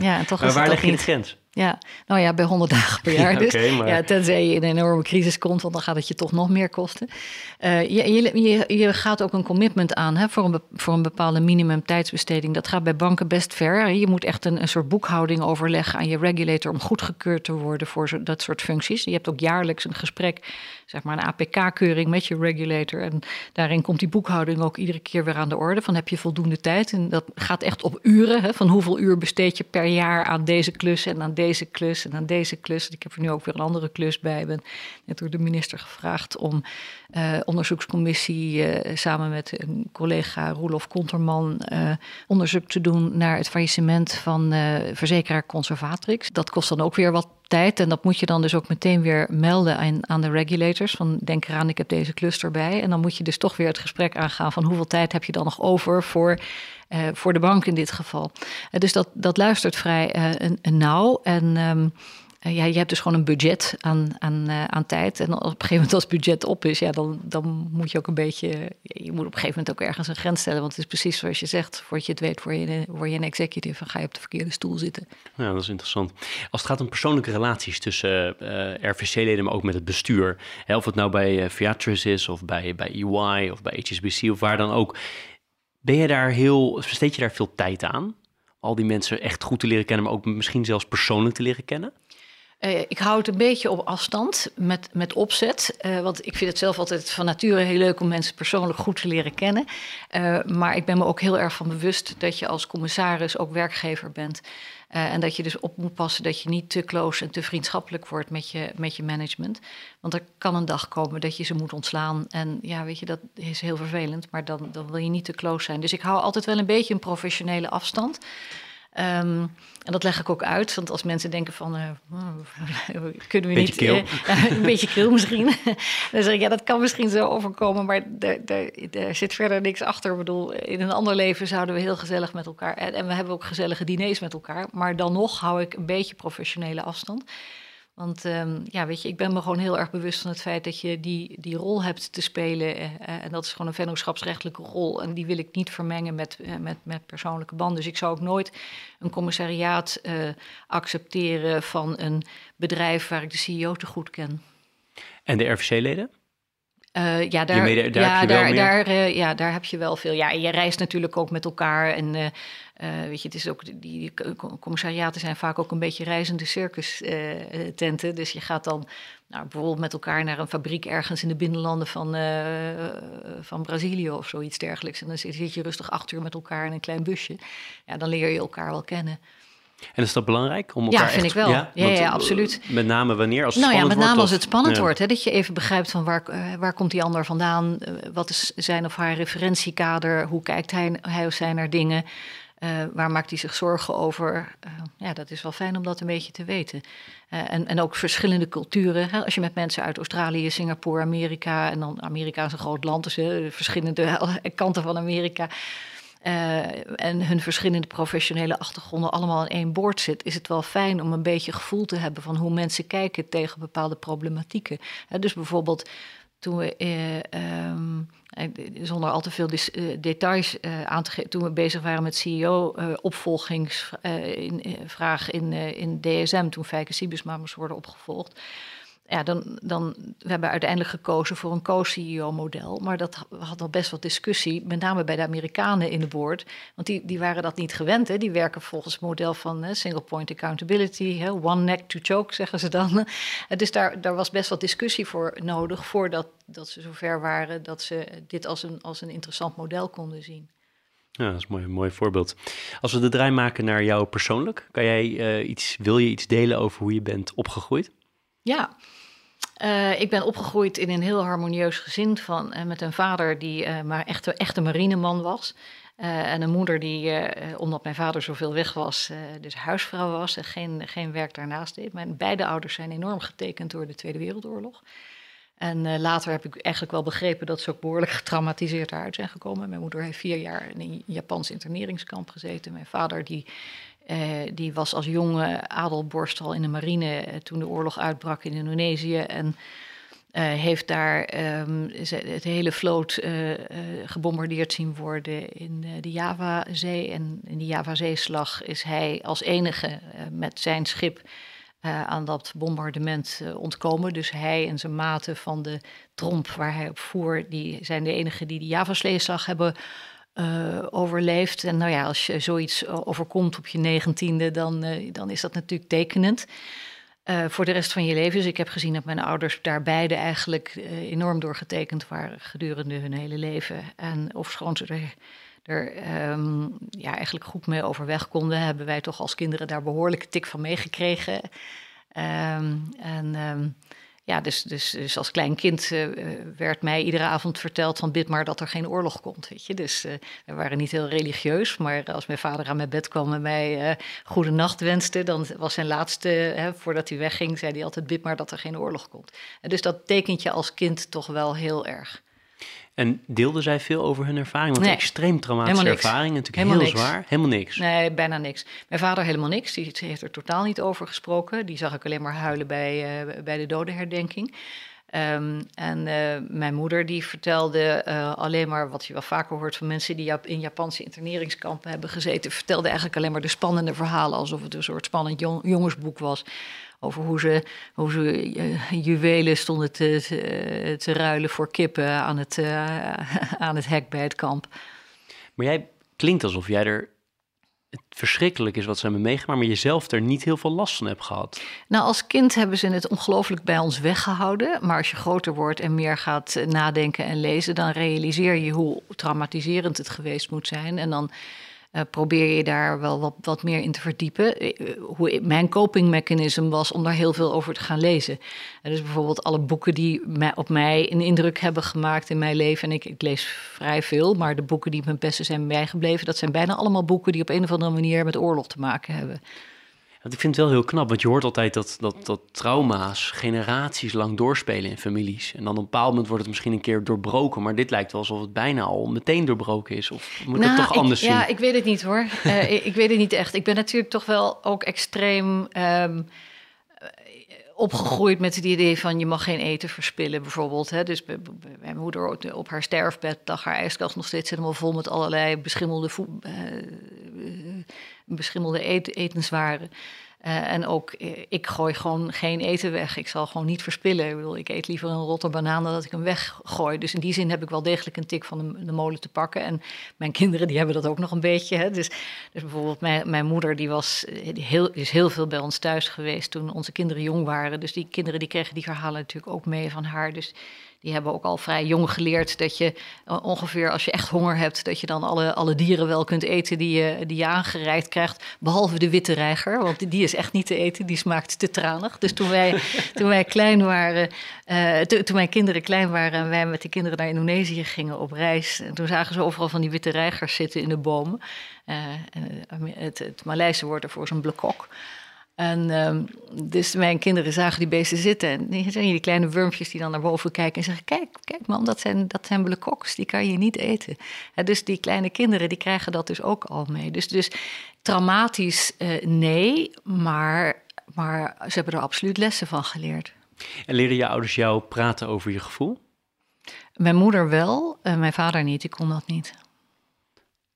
Speaker 2: ja, toch
Speaker 3: maar
Speaker 2: is
Speaker 3: waar leg je
Speaker 2: niet.
Speaker 3: de grens?
Speaker 2: Ja, nou ja, bij 100 dagen per jaar dus.
Speaker 3: okay, maar...
Speaker 2: ja, tenzij je in een enorme crisis komt, want dan gaat het je toch nog meer kosten. Uh, je, je, je, je, gaat ook een commitment aan hè, voor, een, voor een bepaalde minimum tijdsbesteding. Dat gaat bij banken best ver. Je moet echt een, een soort boekhouding overleggen aan je regulator om goedgekeurd te worden voor zo, dat soort functies. Je hebt ook jaarlijks een gesprek, zeg maar een APK-keuring met je regulator. En daarin komt die boekhouding ook iedere keer weer aan de orde. Van heb je voldoende tijd? En dat gaat echt op uren. Hè, van hoeveel uur besteed je per jaar aan deze klus en aan deze klus en aan deze klus. Ik heb er nu ook weer een andere klus bij. Ik ben net door de minister gevraagd om uh, onderzoekscommissie uh, samen met een collega Roelof Konterman uh, onderzoek te doen naar het faillissement van verzekeraar Conservatrix. Dat kost dan ook weer wat tijd en dat moet je dan dus ook meteen weer melden aan, aan de regulators. Van denk eraan, ik heb deze cluster bij. En dan moet je dus toch weer het gesprek aangaan van hoeveel tijd heb je dan nog over voor uh, voor de bank in dit geval. Uh, dus dat, dat luistert vrij uh, nauw. En um, ja, je hebt dus gewoon een budget aan, aan, aan tijd. En op een gegeven moment als het budget op is, ja, dan, dan moet je ook een beetje. Je moet op een gegeven moment ook ergens een grens stellen. Want het is precies zoals je zegt, voordat je het weet, word je, word je een executive en ga je op de verkeerde stoel zitten.
Speaker 3: Ja, dat is interessant. Als het gaat om persoonlijke relaties tussen RVC-leden, maar ook met het bestuur. Hè, of het nou bij Viatris is, of bij, bij EY, of bij HSBC, of waar dan ook. Ben je daar heel, besteed je daar veel tijd aan? Al die mensen echt goed te leren kennen, maar ook misschien zelfs persoonlijk te leren kennen?
Speaker 2: Uh, ik hou het een beetje op afstand met, met opzet. Uh, want ik vind het zelf altijd van nature heel leuk om mensen persoonlijk goed te leren kennen. Uh, maar ik ben me ook heel erg van bewust dat je als commissaris ook werkgever bent. En dat je dus op moet passen dat je niet te close en te vriendschappelijk wordt met je, met je management. Want er kan een dag komen dat je ze moet ontslaan. En ja, weet je, dat is heel vervelend. Maar dan, dan wil je niet te close zijn. Dus ik hou altijd wel een beetje een professionele afstand. Um, en dat leg ik ook uit, want als mensen denken van, uh, kunnen we
Speaker 3: beetje
Speaker 2: niet... Uh, een beetje kil misschien. dan zeg ik, ja, dat kan misschien zo overkomen, maar er zit verder niks achter. Ik bedoel, in een ander leven zouden we heel gezellig met elkaar... En, en we hebben ook gezellige diners met elkaar. Maar dan nog hou ik een beetje professionele afstand. Want um, ja, weet je, ik ben me gewoon heel erg bewust van het feit dat je die, die rol hebt te spelen. Uh, en dat is gewoon een vennootschapsrechtelijke rol. En die wil ik niet vermengen met, uh, met, met persoonlijke banden. Dus ik zou ook nooit een commissariaat uh, accepteren van een bedrijf waar ik de CEO te goed ken.
Speaker 3: En de RVC-leden?
Speaker 2: Uh, ja, daar,
Speaker 3: mede, daar,
Speaker 2: ja,
Speaker 3: heb je
Speaker 2: daar,
Speaker 3: wel
Speaker 2: daar, uh, ja, daar heb je wel veel. Ja, je reist natuurlijk ook met elkaar. En uh, weet je, het is ook, die, die commissariaten zijn vaak ook een beetje reizende circus-tenten. dus je gaat dan nou, bijvoorbeeld met elkaar naar een fabriek ergens in de binnenlanden van, van Brazilië of zoiets dergelijks. En dan zit je rustig acht uur met elkaar in een klein busje. Ja, dan leer je elkaar wel kennen.
Speaker 3: En is dat belangrijk? Om elkaar
Speaker 2: ja, vind
Speaker 3: echt,
Speaker 2: ik wel. Ja, ja, ja, absoluut.
Speaker 3: Met name wanneer? Als het
Speaker 2: nou ja, met
Speaker 3: spannend
Speaker 2: name
Speaker 3: wordt,
Speaker 2: als het spannend
Speaker 3: ja.
Speaker 2: wordt. Hè, dat je even begrijpt van waar, eh, waar komt die ander vandaan? Eh, wat is zijn of haar referentiekader? Hoe kijkt hij, hij of zij naar dingen? Eh, waar maakt hij zich zorgen over? Eh, ja, dat is wel fijn om dat een beetje te weten. Eh, en, en ook verschillende culturen. Hè? Als je met mensen uit Australië, Singapore, Amerika... en dan Amerika is een groot land, dus hè, de verschillende kanten van Amerika... en hun verschillende professionele achtergronden allemaal aan één boord zit, is het wel fijn om een beetje gevoel te hebben van hoe mensen kijken tegen bepaalde problematieken. Dus bijvoorbeeld toen we, eh, ehm, eh, zonder al te veel eh, details aan te geven, toen we bezig waren met CEO-opvolgingsvraag in, in DSM, toen Fijke Siebesma moest worden opgevolgd. Ja, dan, dan, we hebben uiteindelijk gekozen voor een co-CEO-model. Maar dat had al best wat discussie, met name bij de Amerikanen in de board. Want die, die waren dat niet gewend. Hè. Die werken volgens het model van hè, single point accountability. Hè, one neck to choke, zeggen ze dan. Eh, Dus daar, daar was best wat discussie voor nodig... voordat dat ze zover waren dat ze dit als een, als een interessant model konden zien.
Speaker 3: Ja, dat is een mooi, mooi voorbeeld. Als we de draai maken naar jou persoonlijk, kan jij eh, iets, wil je iets delen over hoe je bent opgegroeid?
Speaker 2: Ja, Eh, ik ben opgegroeid in een heel harmonieus gezin van, eh, met een vader die eh, maar echt, echt een marineman was. En een moeder die, omdat mijn vader zoveel weg was, dus huisvrouw was en geen, geen werk daarnaast deed. Mijn beide ouders zijn enorm getekend door de Tweede Wereldoorlog. En later heb ik eigenlijk wel begrepen dat ze ook behoorlijk getraumatiseerd eruit zijn gekomen. Mijn moeder heeft vier jaar in een Japans interneringskamp gezeten. Mijn vader die, eh, die was als jonge adelborst al in de marine eh, toen de oorlog uitbrak in Indonesië. En eh, heeft daar ehm, het hele vloot gebombardeerd zien worden in de Javazee. En in die Javazeeslag is hij als enige met zijn schip aan dat bombardement ontkomen. Dus hij en zijn maten van de tromp waar hij op voer, die zijn de enigen die de Javazeeslag hebben eh, overleefd. En nou ja, als je zoiets overkomt op je negentiende, dan, eh, dan is dat natuurlijk tekenend. eh, voor de rest van je leven. Dus ik heb gezien dat mijn ouders daar beide eigenlijk enorm door getekend waren gedurende hun hele leven. En ofschoon ze er, ehm, ja, eigenlijk goed mee overweg konden, hebben wij toch als kinderen daar behoorlijke tik van meegekregen. Ehm, en ehm, ja, dus, dus, dus als klein kind eh, werd mij iedere avond verteld van bid maar dat er geen oorlog komt, weet je. Dus eh, we waren niet heel religieus, maar als mijn vader aan mijn bed kwam en mij eh goede nacht wenste, dan was zijn laatste, voordat hij wegging, zei hij altijd bid maar dat er geen oorlog komt. En dus dat tekent je als kind toch wel heel erg.
Speaker 3: En deelden zij veel over hun ervaring? Want
Speaker 2: Nee,
Speaker 3: een extreem traumatische ervaring, natuurlijk
Speaker 2: Helemaal
Speaker 3: heel
Speaker 2: niks.
Speaker 3: zwaar. Helemaal niks.
Speaker 2: Nee, bijna niks. Mijn vader helemaal niks. Die heeft er totaal niet over gesproken. Die zag ik alleen maar huilen bij, eh, bij de dodenherdenking. Ehm, en eh, mijn moeder die vertelde eh, alleen maar wat je wel vaker hoort van mensen die in Japanse interneringskampen hebben gezeten. Vertelde eigenlijk alleen maar de spannende verhalen, alsof het een soort spannend jong- jongensboek was. Over hoe ze, hoe ze eh, juwelen stonden te, te, te ruilen voor kippen aan het, eh, aan het hek bij het kamp.
Speaker 3: Maar jij klinkt alsof jij er het verschrikkelijk is wat ze hebben meegemaakt, maar jezelf er niet heel veel last van hebt gehad.
Speaker 2: Nou, als kind hebben ze het ongelooflijk bij ons weggehouden. Maar als je groter wordt en meer gaat eh, nadenken en lezen, dan realiseer je hoe traumatiserend het geweest moet zijn. En dan eh, probeer je daar wel wat, wat meer in te verdiepen. Eh, eh, Hoe mijn coping mechanism was om daar heel veel over te gaan lezen. En dus bijvoorbeeld alle boeken die mij, op mij een indruk hebben gemaakt in mijn leven. En ik, ik lees vrij veel, maar de boeken die het beste zijn bijgebleven, dat zijn bijna allemaal boeken die op een of andere manier met oorlog te maken hebben.
Speaker 3: Want ik vind het wel heel knap, want je hoort altijd dat, dat, dat trauma's generaties lang doorspelen in families. En dan op een bepaald moment wordt het misschien een keer doorbroken, maar dit lijkt wel alsof het bijna al meteen doorbroken is. Of moet ik het toch
Speaker 2: Nou, ik-
Speaker 3: anders zien?
Speaker 2: Ja, ik weet het niet hoor. Eh, ik, ik weet het niet echt. Ik ben natuurlijk toch wel ook extreem ehm, eh, opgegroeid met het idee van je mag geen eten verspillen bijvoorbeeld. Hè. Dus mijn moeder op- op haar sterfbed lag haar ijskast nog steeds helemaal vol met allerlei beschimmelde, voe- eh, beschimmelde etenswaren. Eh, en ook, eh, ik gooi gewoon geen eten weg. Ik zal gewoon niet verspillen. Ik bedoel, ik eet liever een rotte banaan dan dat ik hem weggooi. Dus in die zin heb ik wel degelijk een tik van de, de molen te pakken. En mijn kinderen die hebben dat ook nog een beetje. Hè. Dus, dus bijvoorbeeld mijn, mijn moeder die was eh, die heel, is heel veel bij ons thuis geweest toen onze kinderen jong waren. Dus die kinderen die kregen die verhalen natuurlijk ook mee van haar. Dus die die hebben ook al vrij jong geleerd dat je ongeveer als je echt honger hebt, dat je dan alle, alle dieren wel kunt eten die je, die je aangereikt krijgt. Behalve de witte reiger, want die is echt niet te eten, die smaakt te tranig. Dus toen wij, toen wij klein waren, uh, toen mijn kinderen klein waren en wij met de kinderen naar Indonesië gingen op reis, en toen zagen ze overal van die witte reigers zitten in de bomen. Uh, het, het Maleise woord ervoor is een blokok. En um, dus mijn kinderen zagen die beesten zitten. En die zijn die kleine wurmpjes die dan naar boven kijken en zeggen: Kijk, kijk man, dat zijn, dat zijn blekoks, die kan je niet eten. dus die kleine kinderen die krijgen dat dus ook al mee. Dus, dus traumatisch uh, nee, maar, maar ze hebben er absoluut lessen van geleerd.
Speaker 3: En leren je ouders jou praten over je gevoel?
Speaker 2: Mijn moeder wel, en mijn vader niet. Ik kon dat niet.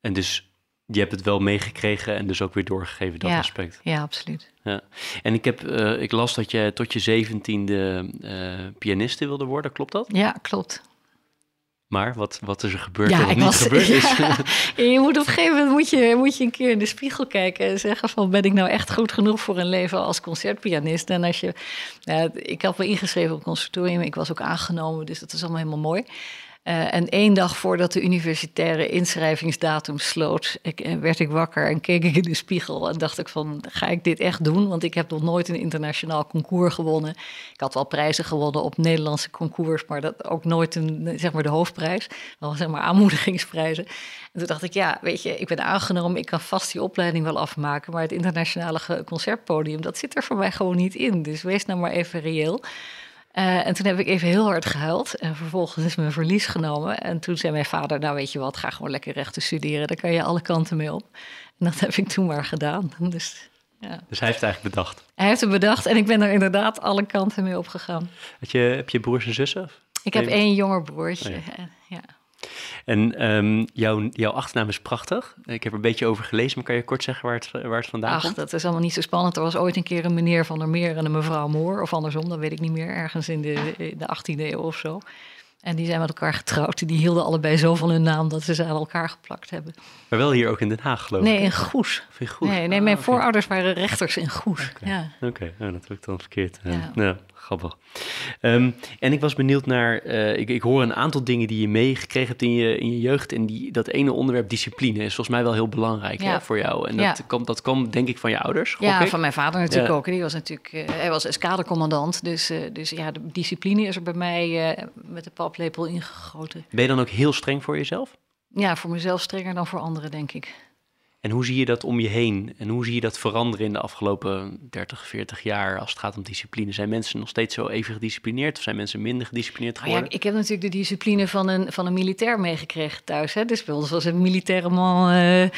Speaker 3: En dus je hebt het wel meegekregen en dus ook weer doorgegeven, dat aspect.
Speaker 2: Ja, absoluut.
Speaker 3: Ja. En ik, heb, uh, ik las dat je tot je zeventiende uh, pianiste wilde worden, klopt dat?
Speaker 2: Ja, klopt.
Speaker 3: Maar wat, wat is er gebeurd ja, wat niet was, gebeurd is?
Speaker 2: je moet op een gegeven moment moet je, moet je een keer in de spiegel kijken en zeggen van ben ik nou echt goed genoeg voor een leven als concertpianist? En als je, ik had me ingeschreven op het conservatorium, ik was ook aangenomen, dus dat is allemaal helemaal mooi. Uh, en één dag voordat de universitaire inschrijvingsdatum sloot, ik, uh, werd ik wakker en keek ik in de spiegel en dacht ik van, ga ik dit echt doen? Want ik heb nog nooit een internationaal concours gewonnen. Ik had wel prijzen gewonnen op Nederlandse concours, maar dat ook nooit een, zeg maar de hoofdprijs. Wel zeg maar aanmoedigingsprijzen. En toen dacht ik, ja, weet je, ik ben aangenomen, ik kan vast die opleiding wel afmaken, maar het internationale concertpodium, dat zit er voor mij gewoon niet in. Dus wees nou maar even reëel. Uh, en toen heb ik even heel hard gehuild. En vervolgens is mijn verlies genomen. En toen zei mijn vader: Nou, weet je wat, ga gewoon lekker rechten studeren. Daar kan je alle kanten mee op. En dat heb ik toen maar gedaan. Dus, ja.
Speaker 3: dus hij heeft het eigenlijk bedacht?
Speaker 2: Hij heeft het bedacht en ik ben er inderdaad alle kanten mee opgegaan.
Speaker 3: Heb je, heb je broers en zussen?
Speaker 2: Ik heb één jonger broertje. Oh ja. ja.
Speaker 3: En um, jouw, jouw achternaam is prachtig. Ik heb er een beetje over gelezen, maar kan je kort zeggen waar het, waar het vandaan
Speaker 2: Ach,
Speaker 3: komt?
Speaker 2: dat is allemaal niet zo spannend. Er was ooit een keer een meneer van der Meer en een mevrouw Moor, of andersom, dat weet ik niet meer, ergens in de, de 18e eeuw of zo. En die zijn met elkaar getrouwd. Die hielden allebei zo van hun naam dat ze ze aan elkaar geplakt hebben.
Speaker 3: Maar wel hier ook in Den Haag, geloof
Speaker 2: nee,
Speaker 3: ik.
Speaker 2: Nee, in Goes.
Speaker 3: in Goes.
Speaker 2: Nee, nee mijn ah, voorouders waren rechters in Goes.
Speaker 3: Oké,
Speaker 2: ja.
Speaker 3: okay. oh, dat heb ik dan verkeerd. Ja. ja. Grappig. Um, en ik was benieuwd naar, uh, ik, ik, hoor een aantal dingen die je meegekregen hebt in je, in je jeugd. En die, dat ene onderwerp, discipline, is volgens mij wel heel belangrijk ja. hè, voor jou. En dat, ja. komt, dat kwam denk ik van je ouders.
Speaker 2: Ja, van mijn vader natuurlijk ook. Die was natuurlijk, uh, hij was eskadercommandant. Dus, uh, dus ja, de discipline is er bij mij met de paplepel ingegoten.
Speaker 3: Ben je dan ook heel streng voor jezelf?
Speaker 2: Ja, voor mezelf strenger dan voor anderen, denk ik.
Speaker 3: En hoe zie je dat om je heen? En hoe zie je dat veranderen in de afgelopen 30, 40 jaar als het gaat om discipline? Zijn mensen nog steeds zo even gedisciplineerd of zijn mensen minder gedisciplineerd geworden?
Speaker 2: Nou ja, ik heb natuurlijk de discipline van een, van een militair meegekregen thuis. Hè? Dus bij ons was een militaire man uh,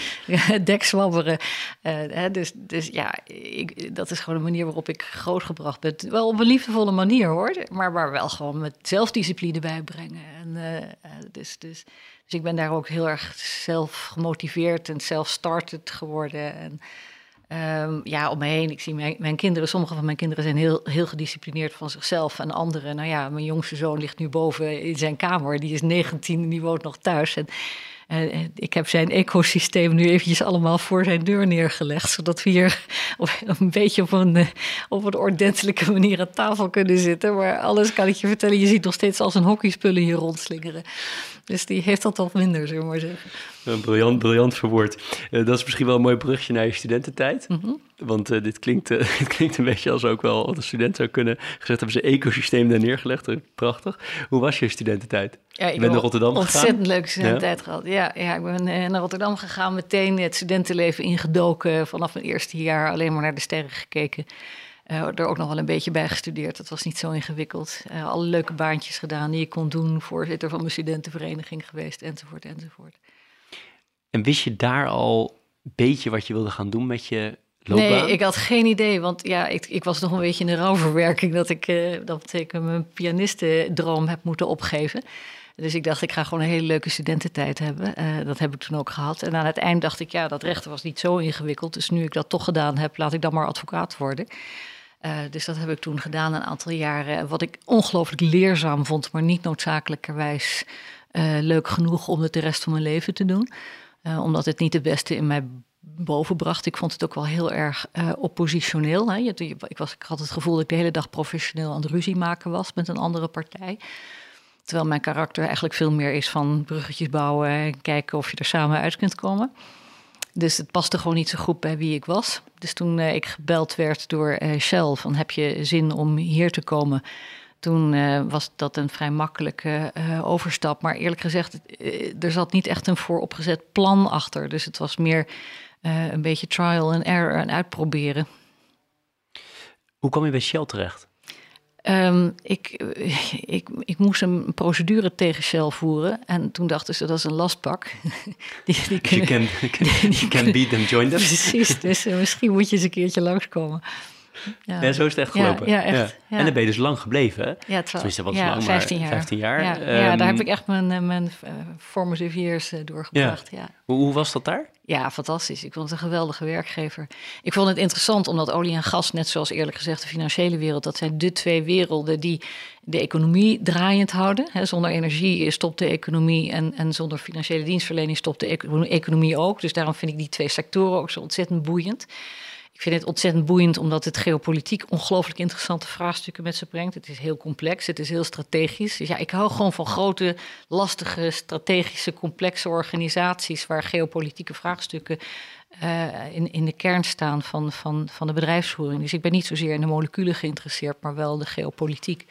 Speaker 2: dekzwabberen. Uh, dus, dus ja, ik, dat is gewoon een manier waarop ik grootgebracht ben. Wel op een liefdevolle manier hoor, maar waar wel gewoon met zelfdiscipline bij brengen. En, uh, dus, dus dus ik ben daar ook heel erg zelf gemotiveerd en self-started geworden. En um, ja, om me heen, ik zie mijn, mijn, kinderen, sommige van mijn kinderen zijn heel, heel gedisciplineerd van zichzelf. En anderen, nou ja, mijn jongste zoon ligt nu boven in zijn kamer. Die is 19 en die woont nog thuis. En ik heb zijn ecosysteem nu eventjes allemaal voor zijn deur neergelegd. Zodat we hier een beetje op een, op een ordentelijke manier aan tafel kunnen zitten. Maar alles kan ik je vertellen, je ziet nog steeds als een hockeyspullen hier rondslingeren. Dus die heeft dat wat minder, zullen we maar zeggen.
Speaker 3: Een briljant, briljant verwoord. Uh, dat is misschien wel een mooi brugje naar je studententijd. Mm -hmm. Want uh, dit, klinkt, uh, dit klinkt een beetje als ook wel wat een student zou kunnen gezegd hebben. Ze ecosysteem daar neergelegd. Prachtig. Hoe was je studententijd?
Speaker 2: Ja, ik
Speaker 3: ben naar
Speaker 2: Rotterdam gegaan. Ontzettend leuke studententijd ja? gehad. Ja, ja, ik ben naar Rotterdam gegaan. Meteen het studentenleven ingedoken. Vanaf mijn eerste jaar alleen maar naar de sterren gekeken. Uh, er ook nog wel een beetje bij gestudeerd. Dat was niet zo ingewikkeld. Uh, alle leuke baantjes gedaan die ik kon doen. Voorzitter van mijn studentenvereniging geweest, enzovoort, enzovoort.
Speaker 3: En wist je daar al een beetje wat je wilde gaan doen met je loopbaan?
Speaker 2: Nee, ik had geen idee. Want ja, ik, ik was nog een beetje in de rouwverwerking... dat ik, uh, dat ik mijn pianistendroom heb moeten opgeven. Dus ik dacht, ik ga gewoon een hele leuke studententijd hebben. Uh, dat heb ik toen ook gehad. En aan het eind dacht ik, ja, dat rechten was niet zo ingewikkeld. Dus nu ik dat toch gedaan heb, laat ik dan maar advocaat worden. Uh, dus dat heb ik toen gedaan een aantal jaren. Wat ik ongelooflijk leerzaam vond, maar niet noodzakelijkerwijs uh, leuk genoeg om het de rest van mijn leven te doen. Uh, omdat het niet het beste in mij bovenbracht. Ik vond het ook wel heel erg oppositioneel. Hè. Ik, was, ik had het gevoel dat ik de hele dag professioneel aan het ruzie maken was met een andere partij. Terwijl mijn karakter eigenlijk veel meer is van bruggetjes bouwen en kijken of je er samen uit kunt komen. Dus het paste gewoon niet zo goed bij wie ik was. Dus toen uh, ik gebeld werd door uh, Shell van heb je zin om hier te komen? Toen uh, was dat een vrij makkelijke overstap. Maar eerlijk gezegd, er zat niet echt een vooropgezet plan achter. Dus het was meer een beetje trial and error en uitproberen.
Speaker 3: Hoe kwam je bij Shell terecht?
Speaker 2: Um, ik, ik, ik moest een procedure tegen Shell voeren. En toen dachten ze, dat is een lastpak.
Speaker 3: die, die kunnen, you can, can, die can beat them, join them.
Speaker 2: Precies, dus uh, misschien moet je eens een keertje langskomen.
Speaker 3: Ja. ja, zo is het echt gelopen.
Speaker 2: Ja, ja echt. Ja.
Speaker 3: En dan ben je dus lang gebleven?
Speaker 2: Ja,
Speaker 3: Tenminste, wat lang,
Speaker 2: 15 jaar.
Speaker 3: 15 jaar.
Speaker 2: Ja,
Speaker 3: um,
Speaker 2: ja, daar heb ik echt mijn, eh, mijn uh, formative years uh, doorgebracht. Ja.
Speaker 3: Hoe, hoe, was dat daar?
Speaker 2: Ja, fantastisch. Ik vond het een geweldige werkgever. Ik vond het interessant omdat olie en gas, net zoals eerlijk gezegd de financiële wereld, dat zijn de twee werelden die de economie draaiend houden. He, zonder energie stopt de economie en, en zonder financiële dienstverlening stopt de economie ook. Dus daarom vind ik die twee sectoren ook zo ontzettend boeiend. Ik vind het ontzettend boeiend omdat het geopolitiek ongelooflijk interessante vraagstukken met zich brengt. Het is heel complex, het is heel strategisch. Dus ja, ik hou gewoon van grote, lastige, strategische, complexe organisaties waar geopolitieke vraagstukken uh, in, in de kern staan van, van, van de bedrijfsvoering. Dus ik ben niet zozeer in de moleculen geïnteresseerd, maar wel de geopolitiek.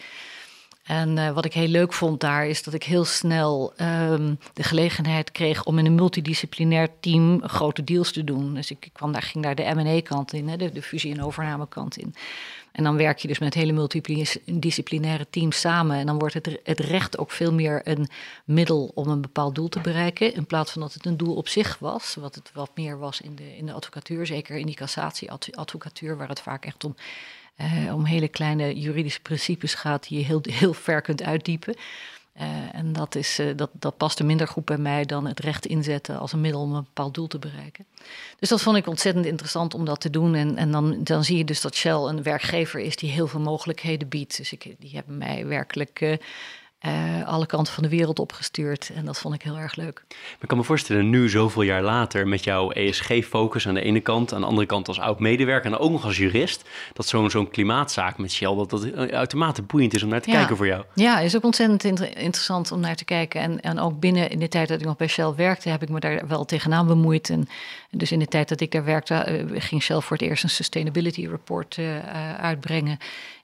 Speaker 2: En uh, wat ik heel leuk vond daar is dat ik heel snel um, de gelegenheid kreeg om in een multidisciplinair team grote deals te doen. Dus ik, kwam daar, ging daar de M&A-kant in, hè, de, de fusie- en overnamekant in. En dan werk je dus met hele multidisciplinaire teams samen. En dan wordt het, het recht ook veel meer een middel om een bepaald doel te bereiken. In plaats van dat het een doel op zich was. Wat het wat meer was in de, in de advocatuur. Zeker in die cassatieadvocatuur, waar het vaak echt om uh, om hele kleine juridische principes gaat die je heel, heel ver kunt uitdiepen. Uh, en dat, is, uh, dat, dat past er minder goed bij mij dan het recht inzetten als een middel om een bepaald doel te bereiken. Dus dat vond ik ontzettend interessant om dat te doen. En, en dan, dan zie je dus dat Shell een werkgever is die heel veel mogelijkheden biedt. Dus ik, die hebben mij werkelijk uh, alle kanten van de wereld opgestuurd. En dat vond ik heel erg leuk.
Speaker 3: ik kan me voorstellen, nu zoveel jaar later, met jouw ESG-focus aan de ene kant, aan de andere kant als oud-medewerker en ook nog als jurist, dat zo'n zo'n klimaatzaak met Shell, dat dat uitermate boeiend is om naar te
Speaker 2: ja.
Speaker 3: kijken voor jou.
Speaker 2: Ja, is ook ontzettend inter interessant om naar te kijken. En, en ook binnen in de tijd dat ik nog bij Shell werkte, heb ik me daar wel tegenaan bemoeid. En dus in de tijd dat ik daar werkte, uh, ging Shell voor het eerst een sustainability report uh, uitbrengen.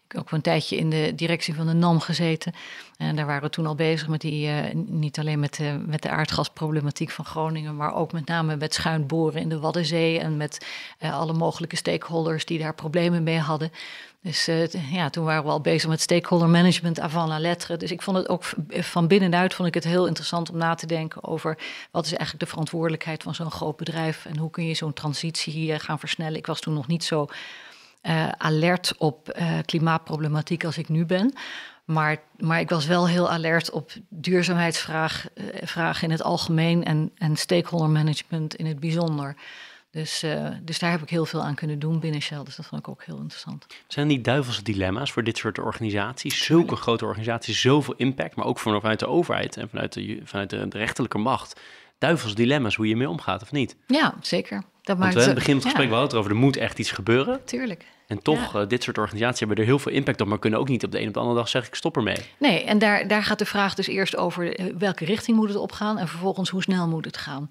Speaker 2: Ik heb ook een tijdje in de directie van de NAM gezeten. En daar waren we toen al bezig met die, uh, niet alleen met de, met de aardgasproblematiek van Groningen, maar ook met name met schuin boren in de Waddenzee en met uh, alle mogelijke stakeholders die daar problemen mee hadden. Dus ja, toen waren we al bezig met stakeholder management avant la lettre. Dus ik vond het ook van binnenuit vond ik het heel interessant om na te denken over wat is eigenlijk de verantwoordelijkheid van zo'n groot bedrijf en hoe kun je zo'n transitie gaan versnellen. Ik was toen nog niet zo uh, alert op uh, klimaatproblematiek als ik nu ben. Maar, maar ik was wel heel alert op duurzaamheidsvragen uh, in het algemeen en, en stakeholder management in het bijzonder. Dus, uh, dus daar heb ik heel veel aan kunnen doen binnen Shell. Dus dat vond ik ook heel interessant.
Speaker 3: Zijn die duivelse dilemma's voor dit soort organisaties? Zulke grote organisaties, zoveel impact, maar ook vanuit de overheid en vanuit de, vanuit de, de rechterlijke macht. Duivels dilemma's, hoe je mee omgaat of niet?
Speaker 2: Ja, zeker.
Speaker 3: Dat Want we in het begin van het gesprek ja. wel over, er moet echt iets gebeuren.
Speaker 2: Tuurlijk.
Speaker 3: En toch, ja. uh, dit soort organisaties hebben er heel veel impact op, maar kunnen ook niet op de een op de andere dag zeggen, ik stop ermee.
Speaker 2: Nee, en daar, daar gaat de vraag dus eerst over uh, welke richting moet het opgaan en vervolgens hoe snel moet het gaan.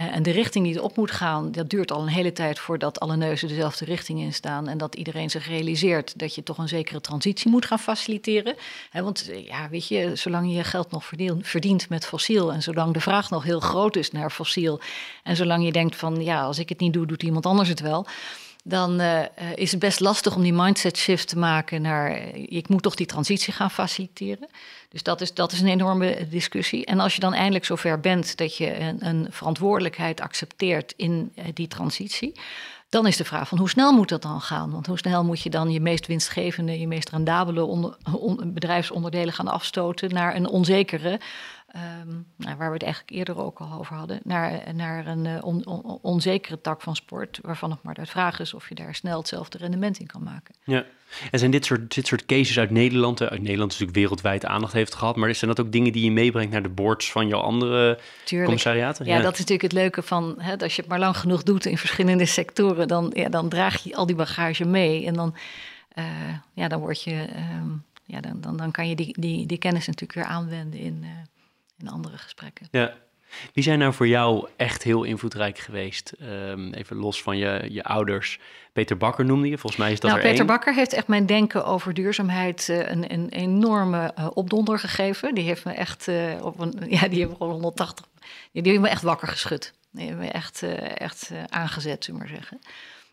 Speaker 2: En de richting die het op moet gaan, dat duurt al een hele tijd voordat alle neuzen dezelfde richting in staan. En dat iedereen zich realiseert dat je toch een zekere transitie moet gaan faciliteren. Want ja, weet je, zolang je je geld nog verdient met fossiel en zolang de vraag nog heel groot is naar fossiel. En zolang je denkt van ja, als ik het niet doe, doet iemand anders het wel dan uh, is het best lastig om die mindset shift te maken naar uh, ik moet toch die transitie gaan faciliteren. Dus dat is, dat is een enorme discussie. En als je dan eindelijk zover bent dat je een, een verantwoordelijkheid accepteert in die transitie, dan is de vraag van hoe snel moet dat dan gaan? Want hoe snel moet je dan je meest winstgevende, je meest rendabele onder, on, bedrijfsonderdelen gaan afstoten naar een onzekere, um, nou, waar we het eigenlijk eerder ook al over hadden, naar, naar een uh, on, on, onzekere tak van sport, waarvan het maar de vraag is of je daar snel hetzelfde rendement in kan maken.
Speaker 3: Ja, en zijn dit soort, dit soort cases uit Nederland, uit Nederland natuurlijk wereldwijd aandacht heeft gehad, maar zijn dat ook dingen die je meebrengt naar de boards van jouw andere
Speaker 2: Tuurlijk.
Speaker 3: commissariaten?
Speaker 2: Ja, ja, dat is natuurlijk het leuke van, hè, als je het maar lang genoeg doet in verschillende sectoren, dan, ja, dan draag je al die bagage mee en dan, uh, ja, dan word je... Um, ja, dan, dan, dan kan je die, die, die kennis natuurlijk weer aanwenden in, in andere gesprekken.
Speaker 3: Ja. Wie zijn nou voor jou echt heel invloedrijk geweest? Ehm, even los van je, je ouders. Peter Bakker noemde je, volgens mij is dat
Speaker 2: nou,
Speaker 3: er
Speaker 2: Peter
Speaker 3: één.
Speaker 2: Bakker heeft echt mijn denken over duurzaamheid uh, een, een, enorme uh, opdonder gegeven. Die heeft me echt uh, op een, ja, die heeft gewoon 180, die heeft me echt wakker geschud. Die heeft me echt, echt aangezet, zullen we maar zeggen.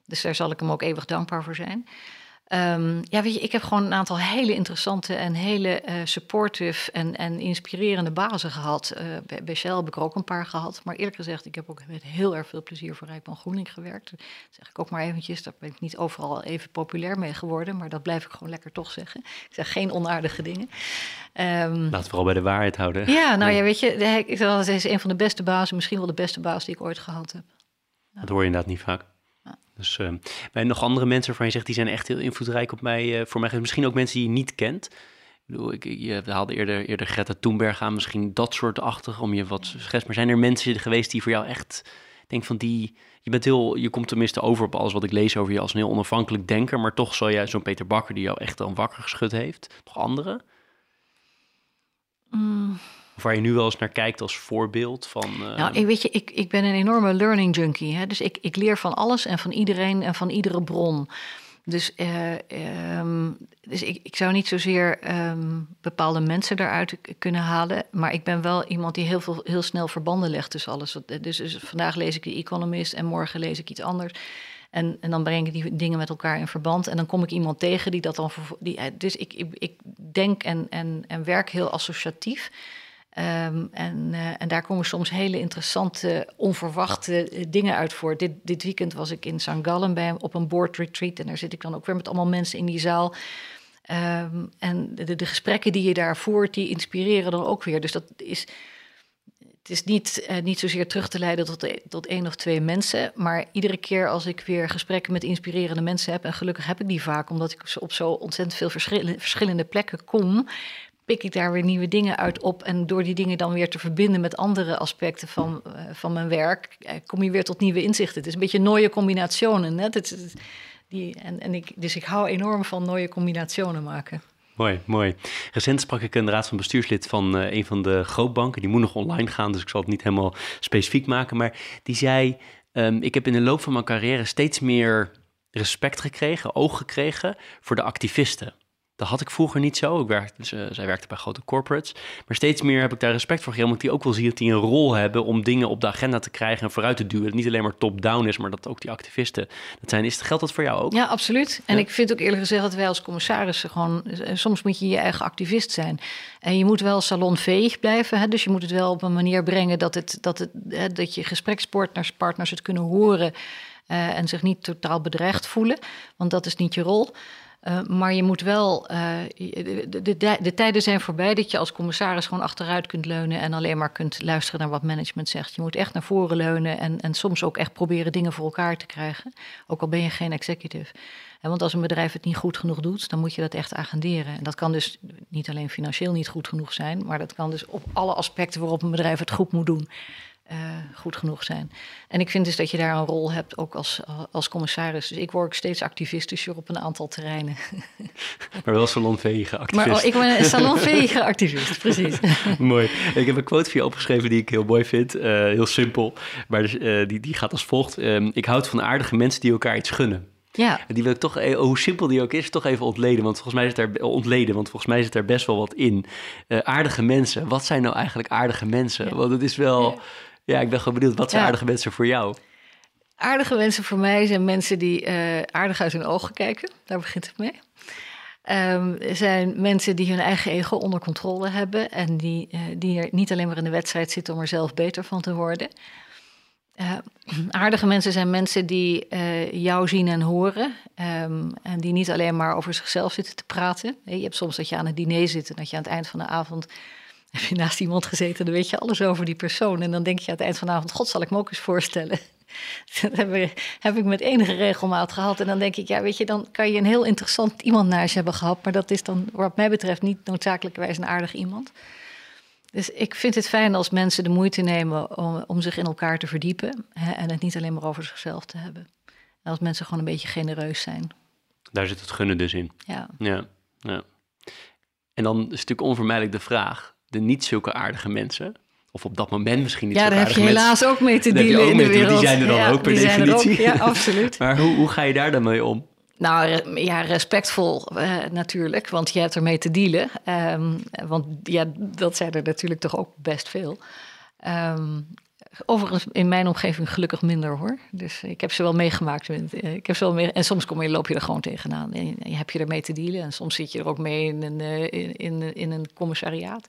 Speaker 2: Dus daar zal ik hem ook eeuwig dankbaar voor zijn. Um, ja, weet je, ik heb gewoon een aantal hele interessante en hele uh, supportive en, en inspirerende bazen gehad. Uh, bij, bij Shell heb ik er ook een paar gehad. Maar eerlijk gezegd, ik heb ook met heel erg veel plezier voor Rijkman Groening gewerkt. Dat zeg ik ook maar eventjes. Daar ben ik niet overal even populair mee geworden. Maar dat blijf ik gewoon lekker toch zeggen. Ik zeg geen onaardige dingen.
Speaker 3: Um, Laat het vooral bij de waarheid houden.
Speaker 2: Ja, nou ja, weet je, ik, dat is een van de beste bazen. Misschien wel de beste baas die ik ooit gehad heb.
Speaker 3: Ja. Dat hoor je inderdaad niet vaak. Dus uh, nog andere mensen waarvan je zegt, die zijn echt heel invloedrijk op mij. Uh, voor mij misschien ook mensen die je niet kent. Ik bedoel, ik, je haalde eerder, eerder Greta Thunberg aan, misschien dat soort achtig om je wat schets. Maar zijn er mensen geweest die voor jou echt, denk van die, je bent heel, je komt tenminste over op alles wat ik lees over je als een heel onafhankelijk denker. Maar toch zal jij zo'n Peter Bakker die jou echt dan wakker geschud heeft. Nog andere?
Speaker 2: Mm.
Speaker 3: Waar je nu wel eens naar kijkt als voorbeeld van. Uh...
Speaker 2: Nou, ik, weet je, ik, ik ben een enorme learning junkie. Hè? Dus ik, ik leer van alles en van iedereen en van iedere bron. Dus, uh, um, dus ik, ik zou niet zozeer um, bepaalde mensen daaruit kunnen halen. Maar ik ben wel iemand die heel, veel, heel snel verbanden legt tussen alles. Dus, dus vandaag lees ik de Economist en morgen lees ik iets anders. En, en dan breng ik die dingen met elkaar in verband. En dan kom ik iemand tegen die dat dan. Die, dus ik, ik, ik denk en, en, en werk heel associatief. Um, en, uh, en, daar komen soms hele interessante, onverwachte uh, dingen uit voor. Dit, dit, weekend was ik in St. Gallen bij, op een board retreat. En daar zit ik dan ook weer met allemaal mensen in die zaal. Um, en de, de, gesprekken die je daar voert, die inspireren dan ook weer. Dus dat is. Het is niet, uh, niet zozeer terug te leiden tot, tot één of twee mensen. Maar iedere keer als ik weer gesprekken met inspirerende mensen heb. En gelukkig heb ik die vaak, omdat ik op zo ontzettend veel verschillende, verschillende plekken kom pik ik daar weer nieuwe dingen uit op. En door die dingen dan weer te verbinden met andere aspecten van, uh, van mijn werk, uh, kom je weer tot nieuwe inzichten. Het is een beetje? Het, het, die, en, en ik, dus ik hou enorm van nieuwe combinationen maken.
Speaker 3: Mooi, mooi. Recent sprak ik een raad van bestuurslid van uh, een van de grootbanken. Die moet nog online gaan, dus ik zal het niet helemaal specifiek maken. Maar die zei, um, ik heb in de loop van mijn carrière steeds meer respect gekregen, oog gekregen voor de activisten. Dat had ik vroeger niet zo. Ik werkte, uh, zij werkte bij grote corporates. Maar steeds meer heb ik daar respect voor gegeven. Omdat die ook wel zie dat die een rol hebben om dingen op de agenda te krijgen en vooruit te duwen. Dat niet alleen maar top-down is, maar dat ook die activisten dat zijn. Is, geldt dat voor jou ook?
Speaker 2: Ja, absoluut. En ja. ik vind ook eerlijk gezegd dat wij als commissarissen gewoon... Soms moet je je eigen activist zijn. En je moet wel salonveeg blijven. Hè? Dus je moet het wel op een manier brengen dat, het, dat, het, hè, dat je gesprekspartners partners het kunnen horen... Uh, en zich niet totaal bedreigd voelen. Want dat is niet je rol. Uh, maar je moet wel, uh, de, de, de, de, tijden zijn voorbij dat je als commissaris gewoon achteruit kunt leunen en alleen maar kunt luisteren naar wat management zegt. Je moet echt naar voren leunen en, en soms ook echt proberen dingen voor elkaar te krijgen, ook al ben je geen executive. Want als een bedrijf het niet goed genoeg doet, dan moet je dat echt agenderen. En dat kan dus niet alleen financieel niet goed genoeg zijn, maar dat kan dus op alle aspecten waarop een bedrijf het goed moet doen. Uh, goed genoeg zijn. En ik vind dus dat je daar een rol hebt, ook als, als commissaris. Dus ik word steeds activistischer op een aantal terreinen.
Speaker 3: Maar wel salonveege activist.
Speaker 2: Maar oh, ik ben een salonveege activist, precies.
Speaker 3: mooi. Ik heb een quote voor je opgeschreven die ik heel mooi vind. Uh, heel simpel, maar dus, uh, die, die gaat als volgt. Um, ik houd van aardige mensen die elkaar iets gunnen.
Speaker 2: Ja.
Speaker 3: Die wil ik toch, hoe simpel die ook is, toch even ontleden. Want volgens mij zit er, ontleden, want volgens mij zit er best wel wat in. Uh, aardige mensen. Wat zijn nou eigenlijk aardige mensen? Ja. Want het is wel... Ja. Ja, ik ben gewoon benieuwd. Wat zijn ja. aardige mensen voor jou?
Speaker 2: Aardige mensen voor mij zijn mensen die uh, aardig uit hun ogen kijken. Daar begint het mee. Um, zijn mensen die hun eigen ego onder controle hebben. En die, uh, die er niet alleen maar in de wedstrijd zitten om er zelf beter van te worden. Uh, aardige mensen zijn mensen die uh, jou zien en horen. Um, en die niet alleen maar over zichzelf zitten te praten. Je hebt soms dat je aan het diner zit en dat je aan het eind van de avond heb je naast iemand gezeten, dan weet je alles over die persoon. En dan denk je aan het eind van de avond, god, zal ik me ook eens voorstellen. Dat heb ik, heb ik met enige regelmaat gehad. En dan denk ik, ja, weet je, dan kan je een heel interessant iemand naast je hebben gehad. Maar dat is dan, wat mij betreft, niet noodzakelijkerwijs een aardig iemand. Dus ik vind het fijn als mensen de moeite nemen om, om zich in elkaar te verdiepen. Hè, en het niet alleen maar over zichzelf te hebben. En als mensen gewoon een beetje genereus zijn.
Speaker 3: Daar zit het gunnen dus in.
Speaker 2: Ja.
Speaker 3: Ja, ja. En dan is natuurlijk onvermijdelijk de vraag, de niet zulke aardige mensen, of op dat moment misschien niet
Speaker 2: ja,
Speaker 3: zo
Speaker 2: daar heb je helaas ook mee te dealen in de
Speaker 3: die zijn er dan
Speaker 2: Ja,
Speaker 3: ook per
Speaker 2: er ook.
Speaker 3: definitie.
Speaker 2: Ja, absoluut.
Speaker 3: Maar hoe, hoe ga je daar dan mee om?
Speaker 2: Nou ja, respectvol eh, natuurlijk, want je hebt ermee te dealen. Ehm, want ja, dat zijn er natuurlijk toch ook best veel. Ehm, overigens in mijn omgeving gelukkig minder hoor. Dus ik heb ze wel meegemaakt. eh, Ik heb ze wel mee, en soms kom je, loop je er gewoon tegenaan. En je heb je ermee te dealen. En soms zit je er ook mee in een, eh, in, in, in een commissariaat.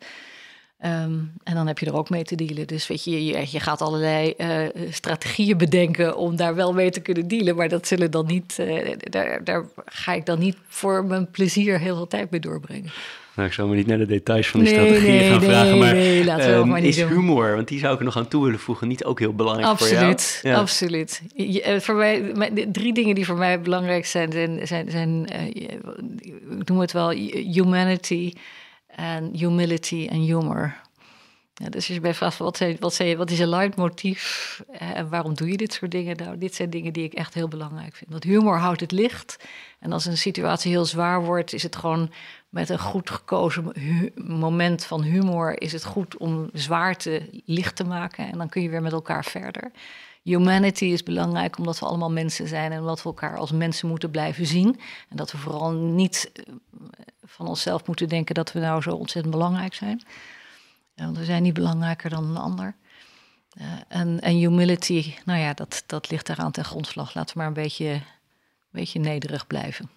Speaker 2: Ehm, en dan heb je er ook mee te dealen. Dus weet je, je, je gaat allerlei eh, strategieën bedenken om daar wel mee te kunnen dealen. Maar dat zullen dan niet, eh, daar, daar ga ik dan niet voor mijn plezier heel veel tijd mee doorbrengen.
Speaker 3: Nou, ik zou me niet naar de details van die
Speaker 2: Nee,
Speaker 3: strategieën
Speaker 2: nee,
Speaker 3: gaan
Speaker 2: nee,
Speaker 3: vragen, maar,
Speaker 2: nee, laten we dat
Speaker 3: ehm,
Speaker 2: maar niet
Speaker 3: is humor, want die zou ik er nog aan toe willen voegen, niet ook heel belangrijk
Speaker 2: Absoluut,
Speaker 3: voor jou? Ja.
Speaker 2: absoluut. Je- eh, voor mij, mijn- drie dingen die voor mij belangrijk zijn, zijn, zijn, zijn ik noem het wel humanity en humility en humor. Ja, dus als je bij vraagt, wat, zijn, wat, wat is je leidmotief eh, en waarom doe je dit soort dingen? Nou, dit zijn dingen die ik echt heel belangrijk vind. Want humor houdt het licht. En als een situatie heel zwaar wordt, is het gewoon met een goed gekozen moment van humor... is het goed om zwaarte licht te maken. En dan kun je weer met elkaar verder. Humanity is belangrijk omdat we allemaal mensen zijn... en omdat we elkaar als mensen moeten blijven zien. En dat we vooral niet eh, van onszelf moeten denken... dat we nou zo ontzettend belangrijk zijn... Want we zijn niet belangrijker dan een ander. Eh, en, en humility, nou ja, dat, dat ligt daaraan ten grondslag. Laten we maar een beetje, een beetje nederig blijven.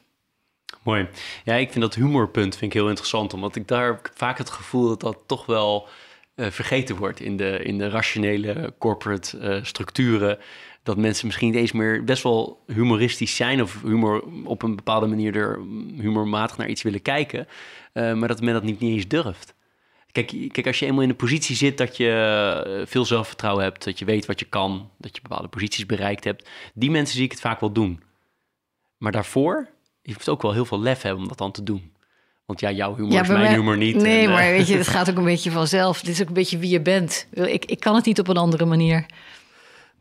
Speaker 3: Mooi. Ja, ik vind dat humorpunt vind ik heel interessant, omdat ik daar vaak het gevoel dat dat toch wel vergeten wordt in de, in de rationele corporate eh, structuren. Dat mensen misschien niet eens meer best wel humoristisch zijn of humor op een bepaalde manier er humormatig naar iets willen kijken, eh, maar dat men dat niet, niet eens durft. Kijk, kijk, als je eenmaal in een positie zit dat je eh, veel zelfvertrouwen hebt, dat je weet wat je kan, dat je bepaalde posities bereikt hebt, die mensen zie ik het vaak wel doen. Maar daarvoor, je hoeft ook wel heel veel lef hebben om dat dan te doen. Want ja, jouw humor is
Speaker 2: bij
Speaker 3: mijn
Speaker 2: mij-
Speaker 3: humor niet.
Speaker 2: Nee,
Speaker 3: En, eh,
Speaker 2: maar weet je, het gaat ook een beetje vanzelf. Dit is ook een beetje wie je bent. Ik, ik kan het niet op een andere manier.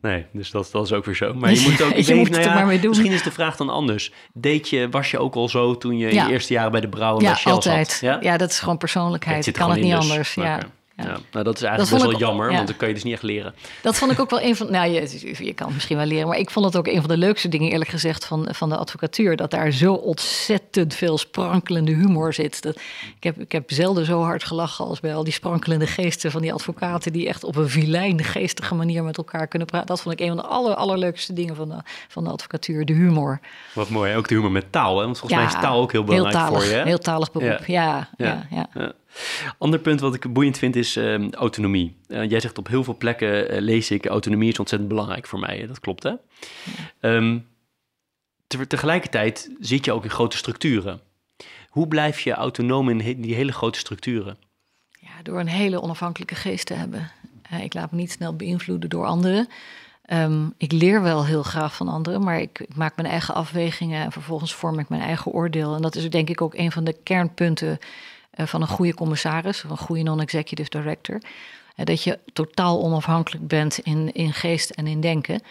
Speaker 3: Nee, dus dat, dat is ook weer zo. Maar je moet ook
Speaker 2: Je moet
Speaker 3: nou
Speaker 2: er
Speaker 3: ja,
Speaker 2: maar mee doen.
Speaker 3: Misschien is de vraag dan anders. Deed je, was je ook al zo toen je in
Speaker 2: Ja.
Speaker 3: je eerste jaren bij de brouwer bij
Speaker 2: Ja, altijd.
Speaker 3: zat? Ja?
Speaker 2: Ja? dat is gewoon persoonlijkheid. Ik kan het niet
Speaker 3: dus.
Speaker 2: anders. Ja. Ja.
Speaker 3: Ja. Nou, dat is eigenlijk
Speaker 2: Dat
Speaker 3: best wel
Speaker 2: ik-
Speaker 3: jammer,
Speaker 2: ja.
Speaker 3: want dat kan je dus niet echt leren.
Speaker 2: Dat vond ik ook wel een van. Nou, je, je kan misschien wel leren, maar ik vond het ook een van de leukste dingen, eerlijk gezegd, van, van de advocatuur. Dat daar zo ontzettend veel sprankelende humor zit. Dat, ik, heb, ik heb zelden zo hard gelachen als bij al die sprankelende geesten van die advocaten, die echt op een vilijn, geestige manier met elkaar kunnen praten. Dat vond ik een van de aller, allerleukste dingen van de, van de advocatuur, de humor.
Speaker 3: Wat mooi, ook de humor met taal. Hè? Want volgens mij is taal ook heel belangrijk
Speaker 2: talig,
Speaker 3: voor je. hè?
Speaker 2: Heel talig beroep, ja, ja, Ja.
Speaker 3: Ander punt wat ik boeiend vind is ehm, autonomie. Eh, jij zegt op heel veel plekken eh, lees ik, autonomie is ontzettend belangrijk voor mij. Dat klopt hè? Te- tegelijkertijd zit je ook in grote structuren. Hoe blijf je autonoom in he- die hele grote structuren?
Speaker 2: Ja, door een hele onafhankelijke geest te hebben. Eh, ik laat me niet snel beïnvloeden door anderen. Ehm, ik leer wel heel graag van anderen, maar ik, ik maak mijn eigen afwegingen en vervolgens vorm ik mijn eigen oordeel. En dat is denk ik ook een van de kernpunten van een goede commissaris, of een goede non-executive director. Eh, dat je totaal onafhankelijk bent in, in geest en in denken.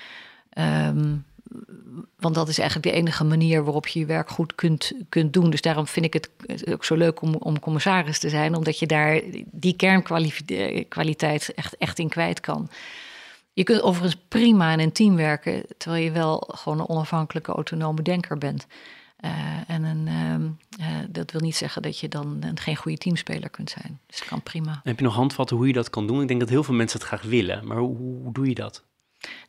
Speaker 2: Ehm, want dat is eigenlijk de enige manier waarop je je werk goed kunt, kunt doen. Dus daarom vind ik het ook zo leuk om, om commissaris te zijn, omdat je daar die kernkwaliteit echt, echt in kwijt kan. Je kunt overigens prima in een team werken, terwijl je wel gewoon een onafhankelijke, autonome denker bent. Eh, en een, ehm, eh, dat wil niet zeggen dat je dan een, geen goede teamspeler kunt zijn. Dus dat kan prima.
Speaker 3: Heb je nog handvatten hoe je dat kan doen? Ik denk dat heel veel mensen het graag willen, maar hoe, hoe doe je dat?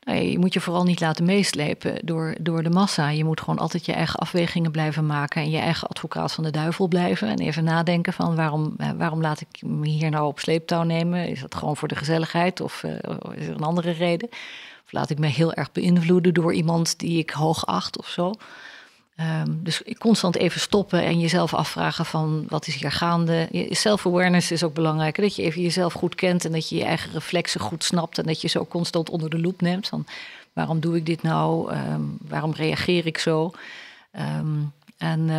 Speaker 2: Nou, je moet je vooral niet laten meeslepen door, door de massa. Je moet gewoon altijd je eigen afwegingen blijven maken en je eigen advocaat van de duivel blijven. En even nadenken van waarom, eh, waarom laat ik me hier nou op sleeptouw nemen? Is dat gewoon voor de gezelligheid of is er een andere reden? Of laat ik me heel erg beïnvloeden door iemand die ik hoog acht of zo? Ehm, dus constant even stoppen en jezelf afvragen van wat is hier gaande. Self-awareness is ook belangrijk. Dat je even jezelf goed kent en dat je je eigen reflexen goed snapt. En dat je zo constant onder de loep neemt van waarom doe ik dit nou? Ehm, waarom reageer ik zo? Ehm, en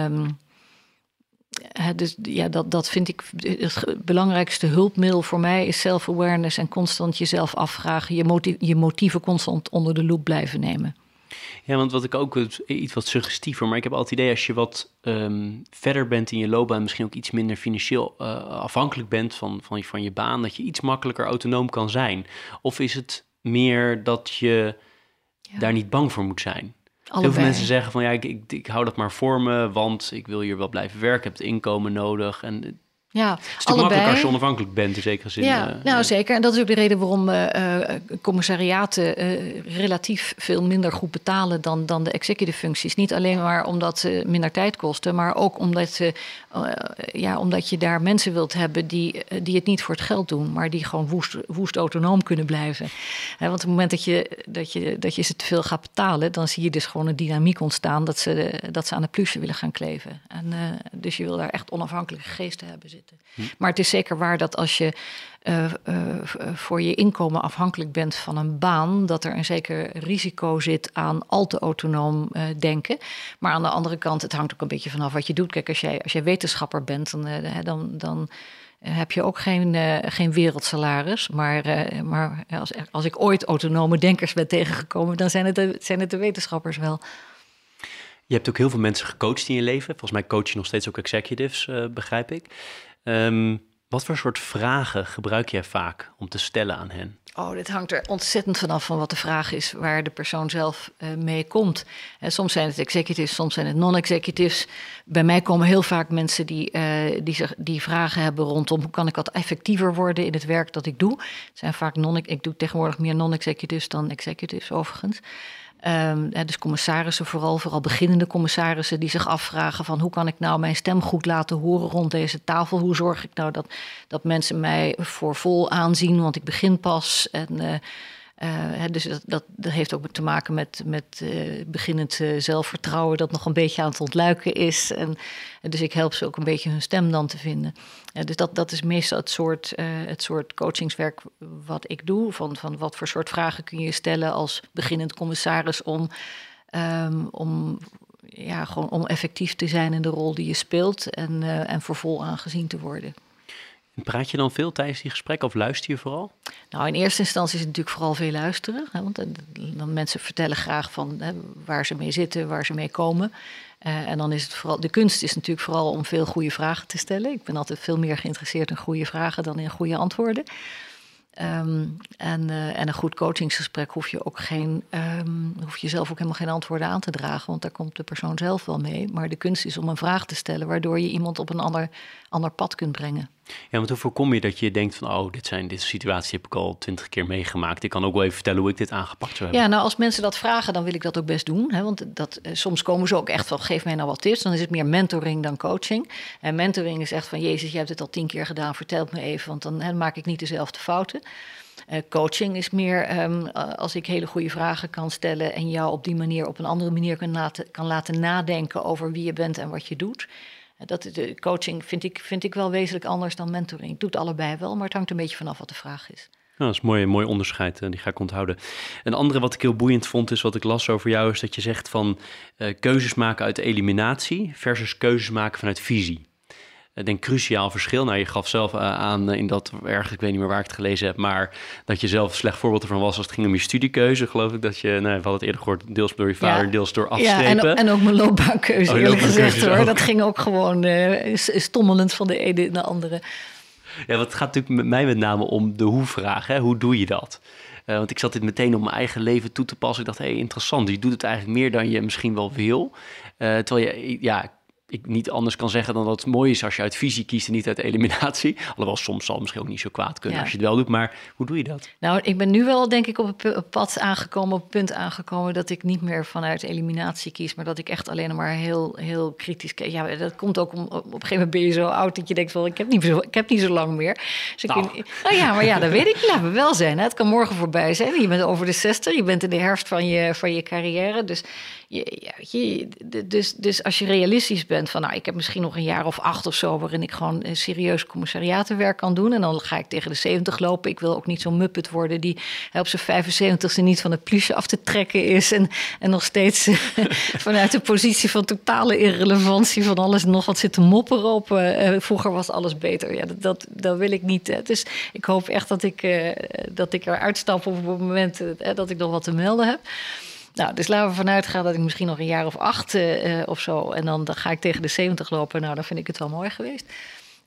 Speaker 2: dus ja, dat, dat vind ik het belangrijkste hulpmiddel voor mij is self-awareness en constant jezelf afvragen. Je, je motieven constant onder de loep blijven nemen.
Speaker 3: Ja, want wat ik ook iets wat suggestiever, maar ik heb altijd het idee als je wat ehm, verder bent in je loopbaan, misschien ook iets minder financieel uh, afhankelijk bent van, van, je, van je baan, dat je iets makkelijker autonoom kan zijn. Of is het meer dat je daar niet bang voor moet zijn? Allebei. Heel veel mensen zeggen van ja, ik, ik, ik, hou dat maar voor me, want ik wil hier wel blijven werken, heb het inkomen nodig. En
Speaker 2: ja,
Speaker 3: het is allebei. makkelijk als je onafhankelijk bent in zekere zin.
Speaker 2: Ja, uh, nou zeker. En dat is ook de reden waarom uh, commissariaten relatief veel minder goed betalen dan, dan de executive functies. Niet alleen maar omdat ze minder tijd kosten, maar ook omdat, ze, ja, omdat je daar mensen wilt hebben die, die het niet voor het geld doen, maar die gewoon woest, woest autonoom kunnen blijven. want op het moment dat je, dat, je, dat je ze te veel gaat betalen, dan zie je dus gewoon een dynamiek ontstaan dat ze, dat ze aan de plusje willen gaan kleven. En, dus je wil daar echt onafhankelijke geesten hebben zitten. Hm. Maar het is zeker waar dat als je uh, uh, voor je inkomen afhankelijk bent van een baan, dat er een zeker risico zit aan al te autonoom uh, denken. Maar aan de andere kant, het hangt ook een beetje vanaf wat je doet. Kijk, als jij, als jij wetenschapper bent, dan, dan, dan heb je ook geen, geen wereldsalaris. Maar, maar als, als ik ooit autonome denkers ben tegengekomen, dan zijn het de, zijn het de wetenschappers wel.
Speaker 3: Je hebt ook heel veel mensen gecoacht in je leven. Volgens mij coach je nog steeds ook executives, begrijp ik. Um, wat voor soort vragen gebruik jij vaak om te stellen aan hen?
Speaker 2: Oh, dit hangt er ontzettend vanaf van wat de vraag is waar de persoon zelf uh, mee komt. Uh, soms zijn het executives, soms zijn het non-executives. Bij mij komen heel vaak mensen die, uh, die, zich, die vragen hebben rondom hoe kan ik wat effectiever worden in het werk dat ik doe. Het zijn vaak non ik doe tegenwoordig meer non-executives dan executives overigens. Um, dus commissarissen, vooral, vooral beginnende commissarissen, die zich afvragen van hoe kan ik nou mijn stem goed laten horen rond deze tafel? Hoe zorg ik nou dat, dat mensen mij voor vol aanzien, want ik begin pas. En uh, uh, dus dat, dat, heeft ook te maken met, met uh, beginnend uh, zelfvertrouwen, dat nog een beetje aan het ontluiken is. En, dus ik help ze ook een beetje hun stem dan te vinden. dus dat, dat is meestal het soort, het soort coachingswerk wat ik doe. Van, van wat voor soort vragen kun je stellen als beginnend commissaris om, um, om, ja, gewoon om effectief te zijn in de rol die je speelt en, en voor vol aangezien te worden.
Speaker 3: Praat je dan veel tijdens die gesprekken of luister je vooral?
Speaker 2: Nou, in eerste instantie is het natuurlijk vooral veel luisteren. Hè, want dan mensen vertellen graag van hè, waar ze mee zitten, waar ze mee komen. Uh, en dan is het vooral, de kunst is natuurlijk vooral om veel goede vragen te stellen. Ik ben altijd veel meer geïnteresseerd in goede vragen dan in goede antwoorden. Um, en, uh, en, een goed coachingsgesprek hoef je ook geen, um, hoef je zelf ook helemaal geen antwoorden aan te dragen, want daar komt de persoon zelf wel mee. Maar de kunst is om een vraag te stellen, waardoor je iemand op een ander, ander pad kunt brengen.
Speaker 3: Ja, want hoe voorkom je dat je denkt van, oh, dit zijn deze situatie heb ik al twintig keer meegemaakt. Ik kan ook wel even vertellen hoe ik dit aangepakt zou hebben.
Speaker 2: Ja, nou, als mensen dat vragen, dan wil ik dat ook best doen. Hè, want dat, eh, soms komen ze ook echt van, geef mij nou wat tips. Dan is het meer mentoring dan coaching. En mentoring is echt van, jezus, je hebt het al tien keer gedaan, vertel het me even, want dan hè, maak ik niet dezelfde fouten. Uh, coaching is meer um, als ik hele goede vragen kan stellen en jou op die manier op een andere manier kan laten, kan laten nadenken over wie je bent en wat je doet. Dat, de coaching vind ik, vind ik wel wezenlijk anders dan mentoring. Ik doe het allebei wel, maar het hangt een beetje vanaf wat de vraag is.
Speaker 3: Ja, dat is mooi, mooi onderscheid, die ga ik onthouden. Een andere wat ik heel boeiend vond, is wat ik las over jou, is dat je zegt van uh, keuzes maken uit eliminatie versus keuzes maken vanuit visie ik denk cruciaal verschil. Nou, je gaf zelf eh, aan eh, in dat ergens, ik weet niet meer waar ik het gelezen heb, maar dat je zelf een slecht voorbeeld ervan was als het ging om je studiekeuze. Geloof ik dat je, nou, we hadden het eerder gehoord, deels door je vader, deels door afstrepen.
Speaker 2: Ja, en, en, ook mijn loopbaankeuze, oh, eerlijk gezegd hoor. Dat ging ook gewoon uh, stommelend van de ene in de andere.
Speaker 3: Ja, wat gaat natuurlijk met mij met name om de hoe-vraag. Hè? Hoe doe je dat? Uh, want ik zat dit meteen op mijn eigen leven toe te passen. Ik dacht, hé, hey, interessant. Je doet het eigenlijk meer dan je misschien wel wil. Uh, terwijl je, ja, ik niet anders kan zeggen dan dat het mooi is als je uit visie kiest en niet uit eliminatie. Alhoewel soms zal het misschien ook niet zo kwaad kunnen als je het wel doet. Maar hoe doe je dat?
Speaker 2: Nou, ik ben nu wel denk ik op het pad aangekomen, op het punt aangekomen dat ik niet meer vanuit eliminatie kies, maar dat ik echt alleen maar heel, heel kritisch kijk. Ja, dat komt ook om, op een gegeven moment ben je zo oud dat je denkt van ik heb niet zo, ik heb niet zo lang meer. Dus nou. nou ja, maar ja, dat weet ik. Laten we wel zijn. Hè. Het kan morgen voorbij zijn. Je bent over de 60, je bent in de herfst van je, van je carrière. Dus dus, dus als je realistisch bent van, nou, ik heb misschien nog een jaar of acht of zo, waarin ik gewoon serieus commissariatenwerk kan doen. En dan ga ik tegen de 70 lopen. Ik wil ook niet zo'n muppet worden die op zijn 75ste niet van het plusje af te trekken is. En, en nog steeds vanuit de positie van totale irrelevantie van alles nog wat zit te mopperen op. Uh, vroeger was alles beter. Ja, dat, dat, wil ik niet. Dus ik hoop echt dat ik, uh, dat ik eruit stap op het moment dat ik nog wat te melden heb. Nou, dus laten we vanuit gaan dat ik misschien nog een jaar of acht uh, of zo. En dan, dan ga ik tegen de 70 lopen. Nou, dan vind ik het wel mooi geweest.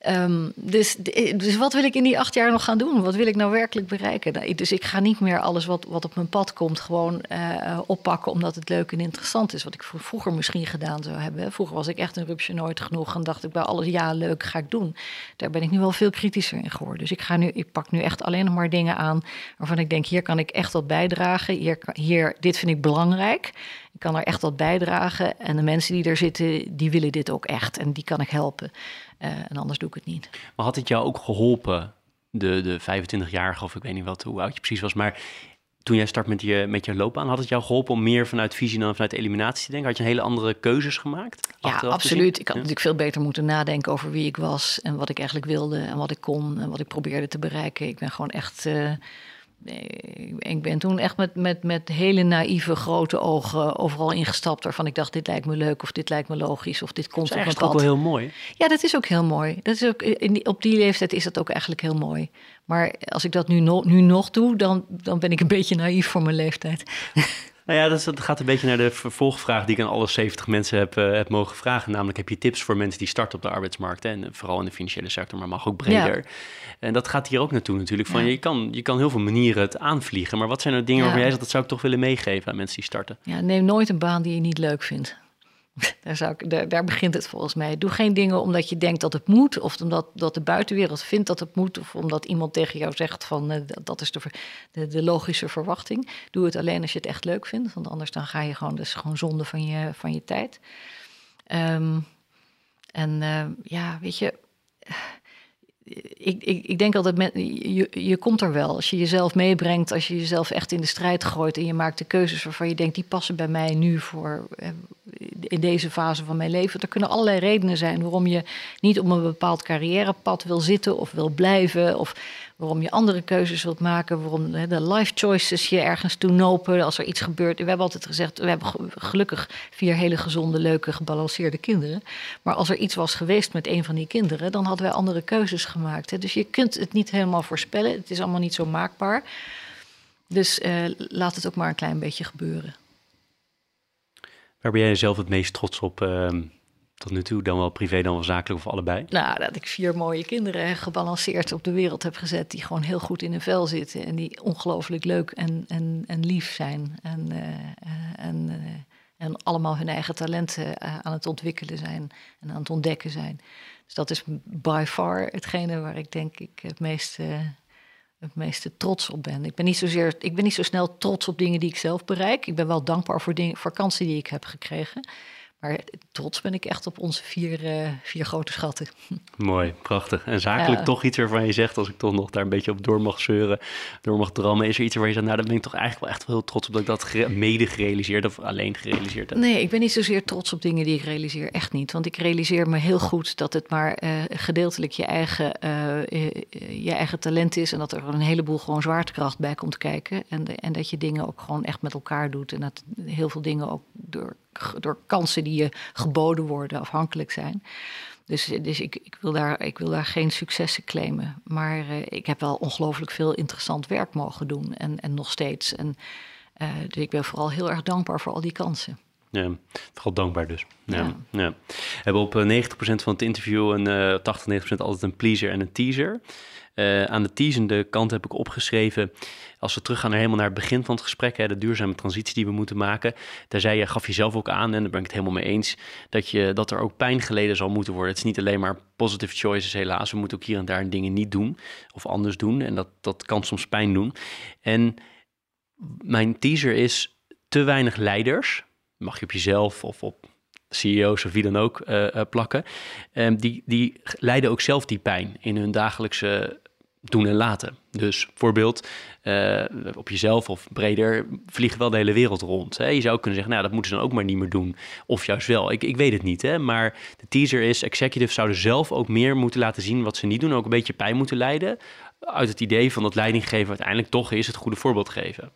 Speaker 2: Um, dus, dus wat wil ik in die acht jaar nog gaan doen? Wat wil ik nou werkelijk bereiken? Nou, dus ik ga niet meer alles wat, wat op mijn pad komt gewoon uh, oppakken omdat het leuk en interessant is. Wat ik vroeger misschien gedaan zou hebben. Vroeger was ik echt een rupsje nooit genoeg en dacht ik bij alles ja leuk ga ik doen. Daar ben ik nu wel veel kritischer in geworden. Dus ik, ga nu, ik pak nu echt alleen nog maar dingen aan waarvan ik denk hier kan ik echt wat bijdragen. Hier, hier, dit vind ik belangrijk. Ik kan er echt wat bijdragen. En de mensen die er zitten, die willen dit ook echt. En die kan ik helpen. Uh, en anders doe ik het niet.
Speaker 3: Maar had het jou ook geholpen, de, de 25-jarige, of ik weet niet wat, hoe oud je precies was, maar toen jij start met je, met je loopbaan, had het jou geholpen om meer vanuit visie dan vanuit eliminatie te denken? Had je een hele andere keuzes gemaakt?
Speaker 2: Ja, absoluut. Ik had natuurlijk veel beter moeten nadenken over wie ik was en wat ik eigenlijk wilde en wat ik kon en wat ik probeerde te bereiken. Ik ben gewoon echt. Uh, ik ben toen echt met, met, met hele naïeve grote ogen overal ingestapt. Waarvan ik dacht, dit lijkt me leuk of dit lijkt me logisch of dit komt
Speaker 3: op
Speaker 2: mijn
Speaker 3: pad. Dat is wel heel mooi.
Speaker 2: Ja, dat is ook heel mooi. Dat is ook, in die, op die leeftijd is dat ook eigenlijk heel mooi. Maar als ik dat nu, no, nu nog doe, dan, dan ben ik een beetje naïef voor mijn leeftijd.
Speaker 3: Nou ja, dat, gaat een beetje naar de vervolgvraag die ik aan alle 70 mensen heb, uh, heb mogen vragen. Namelijk, heb je tips voor mensen die starten op de arbeidsmarkt? En vooral in de financiële sector, maar mag ook breder. En dat gaat hier ook naartoe natuurlijk. Van, je, kan, je kan heel veel manieren het aanvliegen. Maar wat zijn er dingen waarvan jij zegt, dat zou ik toch willen meegeven aan mensen die starten?
Speaker 2: Ja, neem nooit een baan die je niet leuk vindt. Daar, zou daar, begint het volgens mij. Doe geen dingen omdat je denkt dat het moet, of omdat dat de buitenwereld vindt dat het moet, of omdat iemand tegen jou zegt van uh, dat is de, de, de, logische verwachting. Doe het alleen als je het echt leuk vindt, want anders dan ga je gewoon, dus gewoon zonde van je, van je tijd. Um, en uh, ja, weet je ik, ik, ik denk altijd, met, je, je komt er wel. Als je jezelf meebrengt, als je jezelf echt in de strijd gooit en je maakt de keuzes waarvan je denkt, die passen bij mij nu voor eh, in deze fase van mijn leven. Er kunnen allerlei redenen zijn waarom je niet op een bepaald carrièrepad wil zitten of wil blijven. Of waarom je andere keuzes wilt maken, waarom de life choices je ergens toe nopen als er iets gebeurt. We hebben altijd gezegd, we hebben gelukkig vier hele gezonde, leuke, gebalanceerde kinderen. Maar als er iets was geweest met een van die kinderen, dan hadden wij andere keuzes gemaakt. Dus je kunt het niet helemaal voorspellen, het is allemaal niet zo maakbaar. Dus uh, laat het ook maar een klein beetje gebeuren.
Speaker 3: Waar ben jij zelf het meest trots op uh, tot nu toe? Dan wel privé, dan wel zakelijk of allebei?
Speaker 2: Nou, dat ik vier mooie kinderen gebalanceerd op de wereld heb gezet. Die gewoon heel goed in hun vel zitten. En die ongelooflijk leuk en, en, en lief zijn. En, uh, en, uh, en allemaal hun eigen talenten aan het ontwikkelen zijn. En aan het ontdekken zijn. Dus dat is by far hetgene waar ik denk ik het meest het meeste trots op ben. Ik ben, niet zozeer, ik ben niet zo snel trots op dingen die ik zelf bereik. Ik ben wel dankbaar voor, dingen, voor kansen die ik heb gekregen. Maar trots ben ik echt op onze vier, uh, vier grote schatten.
Speaker 3: Mooi, prachtig. En zakelijk toch iets waarvan je zegt, als ik toch nog daar een beetje op door mag zeuren, door mag drammen, is er iets waar je zegt, nou, daar ben ik toch eigenlijk wel echt wel heel trots op dat ik dat mede gerealiseerd of alleen gerealiseerd heb?
Speaker 2: Nee, ik ben niet zozeer trots op dingen die ik realiseer, echt niet. Want ik realiseer me heel goed dat het maar uh, gedeeltelijk je eigen, uh, je eigen talent is en dat er een heleboel gewoon zwaartekracht bij komt kijken. En, en dat je dingen ook gewoon echt met elkaar doet en dat heel veel dingen ook door door kansen die je geboden worden afhankelijk zijn. Dus, dus ik, ik, wil daar, ik wil daar geen successen claimen. Maar uh, ik heb wel ongelooflijk veel interessant werk mogen doen. En, en nog steeds. En, uh, dus ik ben vooral heel erg dankbaar voor al die kansen.
Speaker 3: Ja, vooral dankbaar dus. Ja, ja. ja. We hebben op 90% eh, van het interview een uh, 80, 90% altijd een pleaser en een teaser. Uh, aan de teasende kant heb ik opgeschreven, als we teruggaan naar helemaal naar het begin van het gesprek, hè, de duurzame transitie die we moeten maken, daar zei je, gaf je zelf ook aan, en daar ben ik het helemaal mee eens, dat, je, dat er ook pijn geleden zal moeten worden. Het is niet alleen maar positive choices helaas, we moeten ook hier en daar dingen niet doen of anders doen en dat, dat kan soms pijn doen. En mijn teaser is te weinig leiders, mag je op jezelf of op CEO's of wie dan ook uh, plakken, um, die, die leiden ook zelf die pijn in hun dagelijkse doen en laten. Dus voorbeeld, uh, op jezelf of breder vliegen wel de hele wereld rond. Hè? Je zou kunnen zeggen, nou dat moeten ze dan ook maar niet meer doen. Of juist wel, ik, ik weet het niet. Hè? Maar de teaser is, executives zouden zelf ook meer moeten laten zien wat ze niet doen. Ook een beetje pijn moeten leiden. Uit het idee van dat leidinggeven uiteindelijk toch is het goede voorbeeld geven.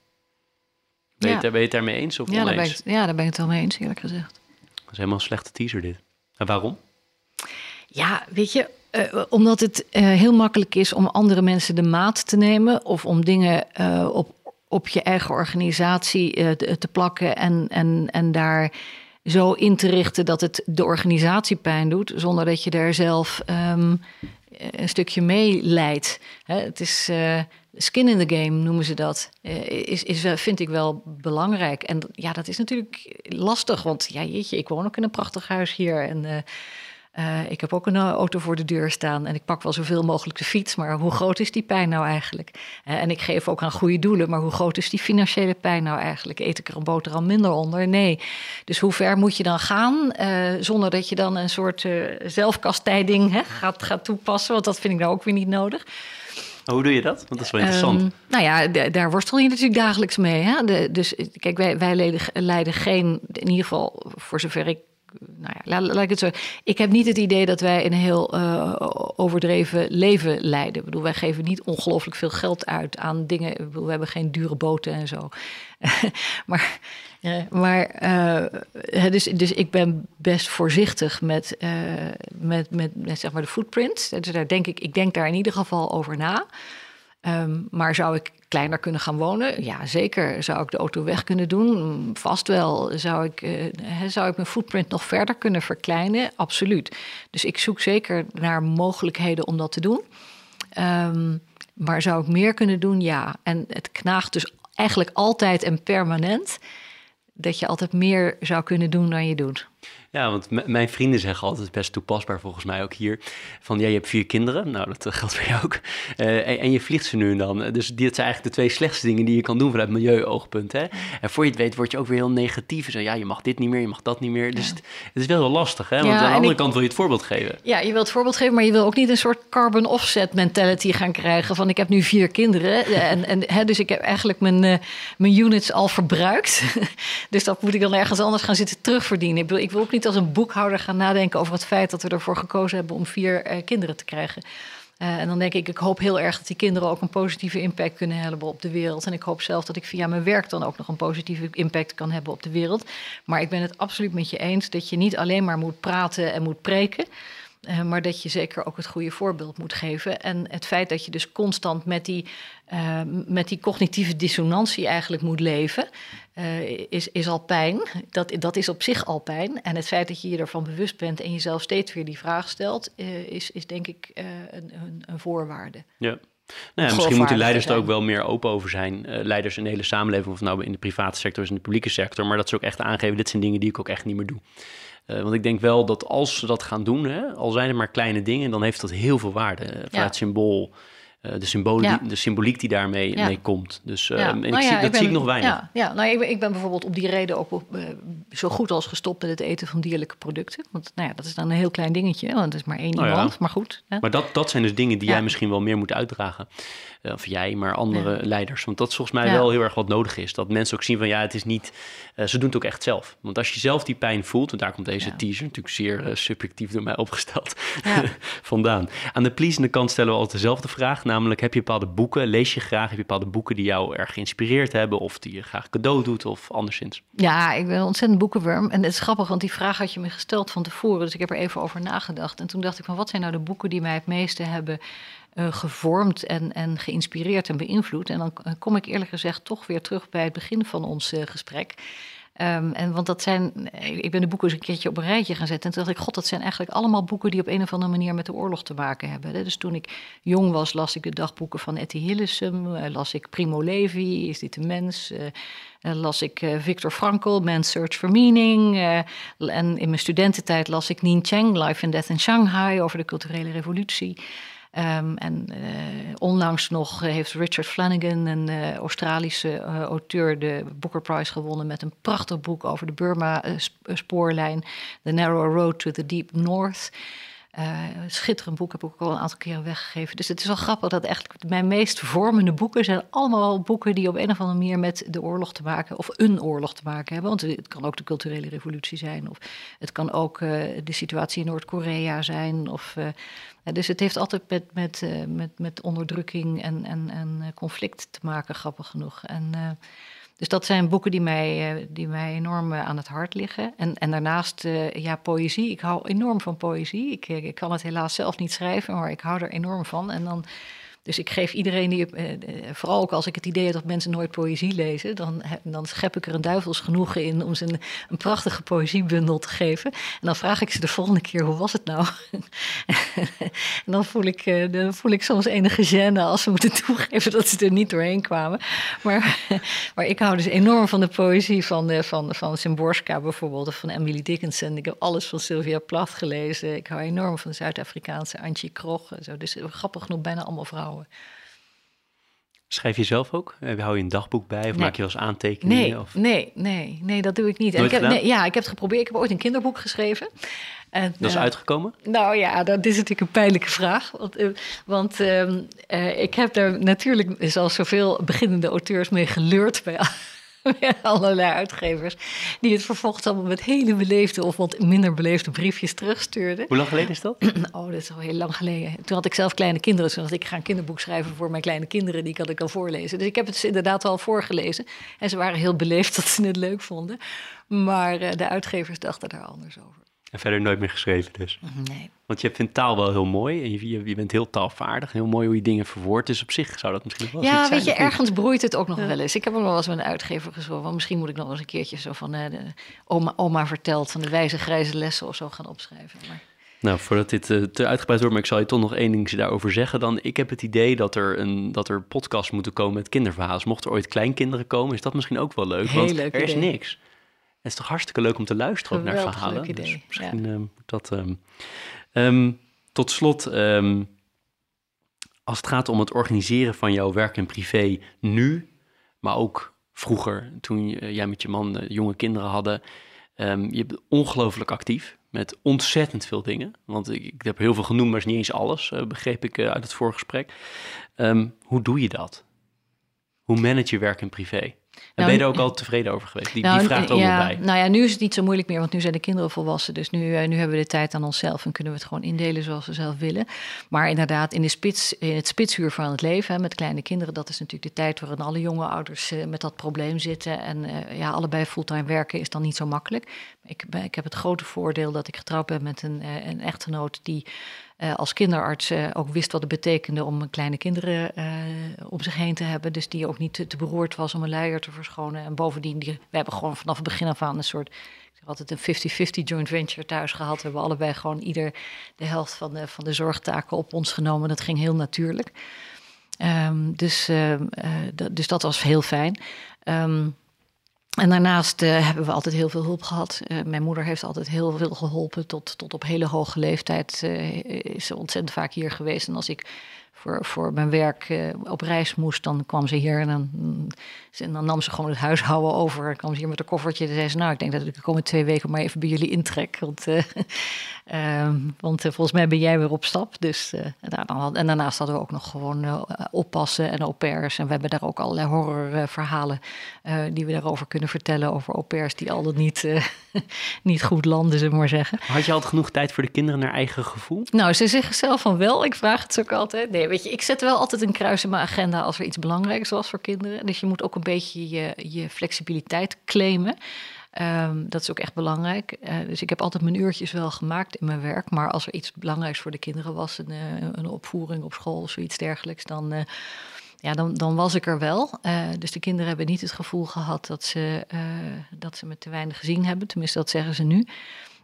Speaker 3: Ben, ja. je, ben je het daarmee eens of
Speaker 2: ja, daar ben ik, ja, daar ben ik het wel mee eens, eerlijk gezegd.
Speaker 3: Dat is helemaal een slechte teaser dit. En waarom?
Speaker 2: Ja, weet je, uh, omdat het uh, heel makkelijk is om andere mensen de maat te nemen of om dingen uh, op op je eigen organisatie te, te plakken en, en, en daar zo in te richten dat het de organisatie pijn doet, zonder dat je daar zelf ehm, een stukje mee leidt. het is skin in the game, noemen ze dat. Is, is, vind ik wel belangrijk. En ja, dat is natuurlijk lastig, want ja, jeetje, ik woon ook in een prachtig huis hier. En uh, uh, ik heb ook een eh, auto voor de deur staan en ik pak wel zoveel mogelijk de fiets. Maar hoe groot is die pijn nou eigenlijk? Uh, en ik geef ook aan goede doelen, maar hoe groot is die financiële pijn nou eigenlijk? Eet ik er een boterham minder onder? Nee. Dus hoe ver moet je dan gaan zonder dat je dan een soort zelfkastijding hè, gaat, gaat toepassen? Want dat vind ik nou ook weer niet nodig.
Speaker 3: Hoe doe je dat? Want dat is wel interessant. Um,
Speaker 2: nou ja, daar worstel je natuurlijk dagelijks mee. Hè? De, dus kijk, wij, wij leiden, leiden geen, in ieder geval voor zover ik nou ja, laat, ik het zo. Ik heb niet het idee dat wij een heel uh, overdreven leven leiden. Ik bedoel, wij geven niet ongelooflijk veel geld uit aan dingen. We hebben geen dure boten en zo. maar maar uh, dus, dus ik ben best voorzichtig met, met, met, met, zeg maar de footprint. Dus daar denk ik, ik denk daar in ieder geval over na. Um, maar zou ik kleiner kunnen gaan wonen? Ja, zeker. Zou ik de auto weg kunnen doen? Vast wel. Zou ik, uh, zou ik mijn footprint nog verder kunnen verkleinen? Absoluut. Dus ik zoek zeker naar mogelijkheden om dat te doen. Um, maar zou ik meer kunnen doen? Ja. En het knaagt dus eigenlijk altijd en permanent dat je altijd meer zou kunnen doen dan je doet.
Speaker 3: Ja, want mijn vrienden zeggen altijd best toepasbaar volgens mij ook hier. Van ja, je hebt vier kinderen. Nou, dat geldt voor jou ook. Uh, en, je vliegt ze nu en dan. Dus dit zijn eigenlijk de twee slechtste dingen die je kan doen vanuit milieuoogpunt. Hè? En voor je het weet word je ook weer heel negatief. Zo, ja, je mag dit niet meer, je mag dat niet meer. Dus het, is wel heel lastig. Hè? Want aan de andere kant wil je het voorbeeld geven.
Speaker 2: Ja, je wilt het voorbeeld geven, maar je wil ook niet een soort carbon offset mentality gaan krijgen. Van ik heb nu vier kinderen. En, en, hè, dus ik heb eigenlijk mijn, uh, mijn units al verbruikt. dus dat moet ik dan ergens anders gaan zitten terugverdienen. Ik wil, ik wil ook niet als een boekhouder gaan nadenken over het feit dat we ervoor gekozen hebben om vier uh, kinderen te krijgen. Uh, en dan denk ik, ik hoop heel erg dat die kinderen ook een positieve impact kunnen hebben op de wereld. En ik hoop zelf dat ik via mijn werk dan ook nog een positieve impact kan hebben op de wereld. Maar ik ben het absoluut met je eens dat je niet alleen maar moet praten en moet preken. Uh, maar dat je zeker ook het goede voorbeeld moet geven. En het feit dat je dus constant met die, uh, met die cognitieve dissonantie eigenlijk moet leven, uh, is, is al pijn. Dat, dat is op zich al pijn. En het feit dat je je ervan bewust bent en jezelf steeds weer die vraag stelt, is, is denk ik een, een, een, voorwaarde.
Speaker 3: Ja. Nou ja, misschien moeten leiders er ook wel meer open over zijn. leiders in de hele samenleving, of nou in de private sector of in de publieke sector. Maar dat ze ook echt aangeven, dit zijn dingen die ik ook echt niet meer doe. Uh, want ik denk wel dat als ze dat gaan doen, hè, al zijn het maar kleine dingen, dan heeft dat heel veel waarde. Uh, vanuit ja. symbool, uh, de, ja. de symboliek die daarmee ja. mee komt. Dus ja. en ik nou zie, dat ik ben, zie ik nog weinig.
Speaker 2: Ja, ja. Nou, ik, ben, ik ben bijvoorbeeld op die reden ook op, zo goed als gestopt met het eten van dierlijke producten. Want nou ja, dat is dan een heel klein dingetje, want het is maar één oh, iemand, maar goed. Hè?
Speaker 3: Maar dat, dat zijn dus dingen die jij misschien wel meer moet uitdragen. Eh, of jij, maar andere leiders. Want dat is volgens mij wel heel erg wat nodig is. Dat mensen ook zien van ja, het is niet, uh, ze doen het ook echt zelf. Want als je zelf die pijn voelt, en daar komt deze teaser natuurlijk zeer uh, subjectief door mij opgesteld vandaan. Aan de pleasende kant stellen we altijd dezelfde vraag, namelijk heb je bepaalde boeken, lees je graag, heb je bepaalde boeken die jou erg geïnspireerd hebben of die je graag cadeau doet of anderszins?
Speaker 2: Ja, ik ben een ontzettend boekenworm. En het is grappig, want die vraag had je me gesteld van tevoren, dus ik heb er even over nagedacht. En toen dacht ik van wat zijn nou de boeken die mij het meeste hebben uh, gevormd en, en geïnspireerd en beïnvloed. En dan eh, kom ik eerlijk gezegd toch weer terug bij het begin van ons uh, gesprek. Um, en want dat zijn, ik ben de boeken eens een keertje op een rijtje gaan zetten. En toen dacht ik, god, dat zijn eigenlijk allemaal boeken die op een of andere manier met de oorlog te maken hebben. Dus toen ik jong was, las ik de dagboeken van Etty Hillesum, las ik Primo Levi, Is dit een mens? Las ik uh, Victor Frankl, Man's Search for Meaning. En in mijn studententijd las ik Nien Cheng, Life and Death in Shanghai, over de culturele revolutie. Um, en uh, onlangs nog heeft Richard Flanagan, een uh, Australische auteur, de Booker Prize gewonnen met een prachtig boek over de Burma-spoorlijn, The Narrow Road to the Deep North. Uh, schitterend boek, heb ik ook al een aantal keren weggegeven. Dus het is wel grappig dat eigenlijk mijn meest vormende boeken zijn allemaal boeken die op een of andere manier met de oorlog te maken, of een oorlog te maken hebben. Want het kan ook de culturele revolutie zijn, of het kan ook uh, de situatie in Noord-Korea zijn. Of, uh, dus het heeft altijd met, met, met, met onderdrukking en, en, en conflict te maken, grappig genoeg. En dus dat zijn boeken die mij, eh, die mij enorm eh, aan het hart liggen. En, en daarnaast, uh, ja, poëzie. Ik hou enorm van poëzie. Ik, ik kan het helaas zelf niet schrijven, maar ik hou er enorm van. En dan dus ik geef iedereen die, eh, vooral ook als ik het idee heb dat mensen nooit poëzie lezen, dan, dan schep ik er een duivels genoegen in om ze een, een prachtige poëziebundel te geven. En dan vraag ik ze de volgende keer, hoe was het nou? en dan voel, ik, dan voel ik soms enige gêne als ze moeten toegeven dat ze er niet doorheen kwamen. Maar, maar ik hou dus enorm van de poëzie van, van, van Szymborska bijvoorbeeld, of van Emily Dickinson. Ik heb alles van Sylvia Plath gelezen. Ik hou enorm van de Zuid-Afrikaanse Antje Krog. Zo. Dus grappig genoeg bijna allemaal vrouwen.
Speaker 3: Schrijf je zelf ook? Hou je een dagboek bij of maak je wel eens aantekeningen?
Speaker 2: Nee,
Speaker 3: of?
Speaker 2: nee, nee, nee, dat doe ik niet.
Speaker 3: ik
Speaker 2: heb, nee, ja, ik heb het geprobeerd. Ik heb ooit een kinderboek geschreven.
Speaker 3: En, dat is uh, uitgekomen?
Speaker 2: Nou ja, dat is natuurlijk een pijnlijke vraag. Want, uh, want uh, ik heb daar natuurlijk, zoals zoveel beginnende auteurs, mee geleurd bij allerlei uitgevers. Die het vervolgens allemaal met hele beleefde of wat minder beleefde briefjes terugstuurden.
Speaker 3: Hoe lang geleden is dat?
Speaker 2: Oh, dat is al heel lang geleden. Toen had ik zelf kleine kinderen. Toen dacht ik, ik ga een kinderboek schrijven voor mijn kleine kinderen. Die kan ik dan voorlezen. Dus ik heb het ze inderdaad al voorgelezen. En ze waren heel beleefd dat ze het leuk vonden. Maar uh, de uitgevers dachten daar anders over.
Speaker 3: En verder nooit meer geschreven dus?
Speaker 2: Nee.
Speaker 3: Want je vindt taal wel heel mooi en je, je, bent heel taalvaardig. Heel mooi hoe je dingen verwoordt. Dus op zich zou dat misschien wel
Speaker 2: Ja,
Speaker 3: weet
Speaker 2: je, ergens broeit het ook nog wel eens. Ik heb ook nog wel eens met een uitgever gezworen. Misschien moet ik nog eens een keertje zo van uh, de oma, oma vertelt... van de wijze grijze lessen of zo gaan opschrijven. Maar...
Speaker 3: Nou, voordat dit uh, te uitgebreid wordt, maar ik zal je toch nog één ding daarover zeggen. Dan, ik heb het idee dat er, een, dat er podcasts moeten komen met kinderverhalen. Dus mochten er ooit kleinkinderen komen, is dat misschien ook wel leuk.
Speaker 2: Heel
Speaker 3: want
Speaker 2: leuk
Speaker 3: er is niks. Het is toch hartstikke leuk om te luisteren ook naar verhalen.
Speaker 2: leuk idee,
Speaker 3: Dus misschien ja. moet dat... Um, um, tot slot, als het gaat om het organiseren van jouw werk en privé nu, maar ook vroeger, toen jij met je man uh, jonge kinderen hadden, je bent ongelooflijk actief met ontzettend veel dingen. Want ik, ik, heb heel veel genoemd, maar is niet eens alles, uh, begreep ik uh, uit het voorgesprek. hoe doe je dat? Hoe manage je werk en privé? En
Speaker 2: Nou,
Speaker 3: ben je er ook al tevreden over geweest? Die,
Speaker 2: Nou,
Speaker 3: die vraagt ook
Speaker 2: ja,
Speaker 3: wel bij.
Speaker 2: Nou ja, nu is het niet zo moeilijk meer, want nu zijn de kinderen volwassen. Dus nu, eh, nu hebben we de tijd aan onszelf en kunnen we het gewoon indelen zoals we zelf willen. Maar inderdaad, in, de spits, in het spitsuur van het leven hè, met kleine kinderen, dat is natuurlijk de tijd waarin alle jonge ouders eh, met dat probleem zitten. En eh, ja, allebei fulltime werken is dan niet zo makkelijk. Ik, ik heb het grote voordeel dat ik getrouwd ben met een, een echtgenoot die eh, als kinderarts eh, ook wist wat het betekende om kleine kinderen eh, om zich heen te hebben. Dus die ook niet te, beroerd was om een luier te verschonen. En bovendien, die, we hebben gewoon vanaf het begin af aan een soort, altijd een 50-50 joint venture thuis gehad. We hebben allebei gewoon ieder de helft van de, van de zorgtaken op ons genomen. Dat ging heel natuurlijk. Ehm, dus, ehm, eh, dus dat was heel fijn. Ehm, en daarnaast eh, hebben we altijd heel veel hulp gehad. Eh, mijn moeder heeft altijd heel veel geholpen. Tot, tot op hele hoge leeftijd eh, is ze ontzettend vaak hier geweest. En als ik voor, voor mijn werk op reis moest, dan kwam ze hier en dan, mm, en dan nam ze gewoon het huishouden over. Kwam ze hier met een koffertje en zei ze... nou, ik denk dat ik de komende twee weken maar even bij jullie intrek. Want, eh, ehm, want eh, volgens mij ben jij weer op stap. Dus, eh, en, dan daarnaast hadden we ook nog gewoon oppassen en au pairs. En we hebben daar ook allerlei horrorverhalen die we daarover kunnen vertellen. Over au pairs die al dan niet, niet goed landen, zullen we maar zeggen.
Speaker 3: Had je altijd genoeg tijd voor de kinderen naar eigen gevoel?
Speaker 2: Nou, ze zeggen zelf van wel. Ik vraag het ze ook altijd. Nee, weet je, ik zet wel altijd een kruis in mijn agenda als er iets belangrijks was voor kinderen. Dus je moet ook een beetje je, je flexibiliteit claimen. Ehm, dat is ook echt belangrijk. Eh, dus ik heb altijd mijn uurtjes wel gemaakt in mijn werk. Maar als er iets belangrijks voor de kinderen was, een, eh, een opvoering op school of zoiets dergelijks, dan, eh, ja, dan, dan was ik er wel. Dus de kinderen hebben niet het gevoel gehad dat ze, dat ze me te weinig gezien hebben. Tenminste, dat zeggen ze nu.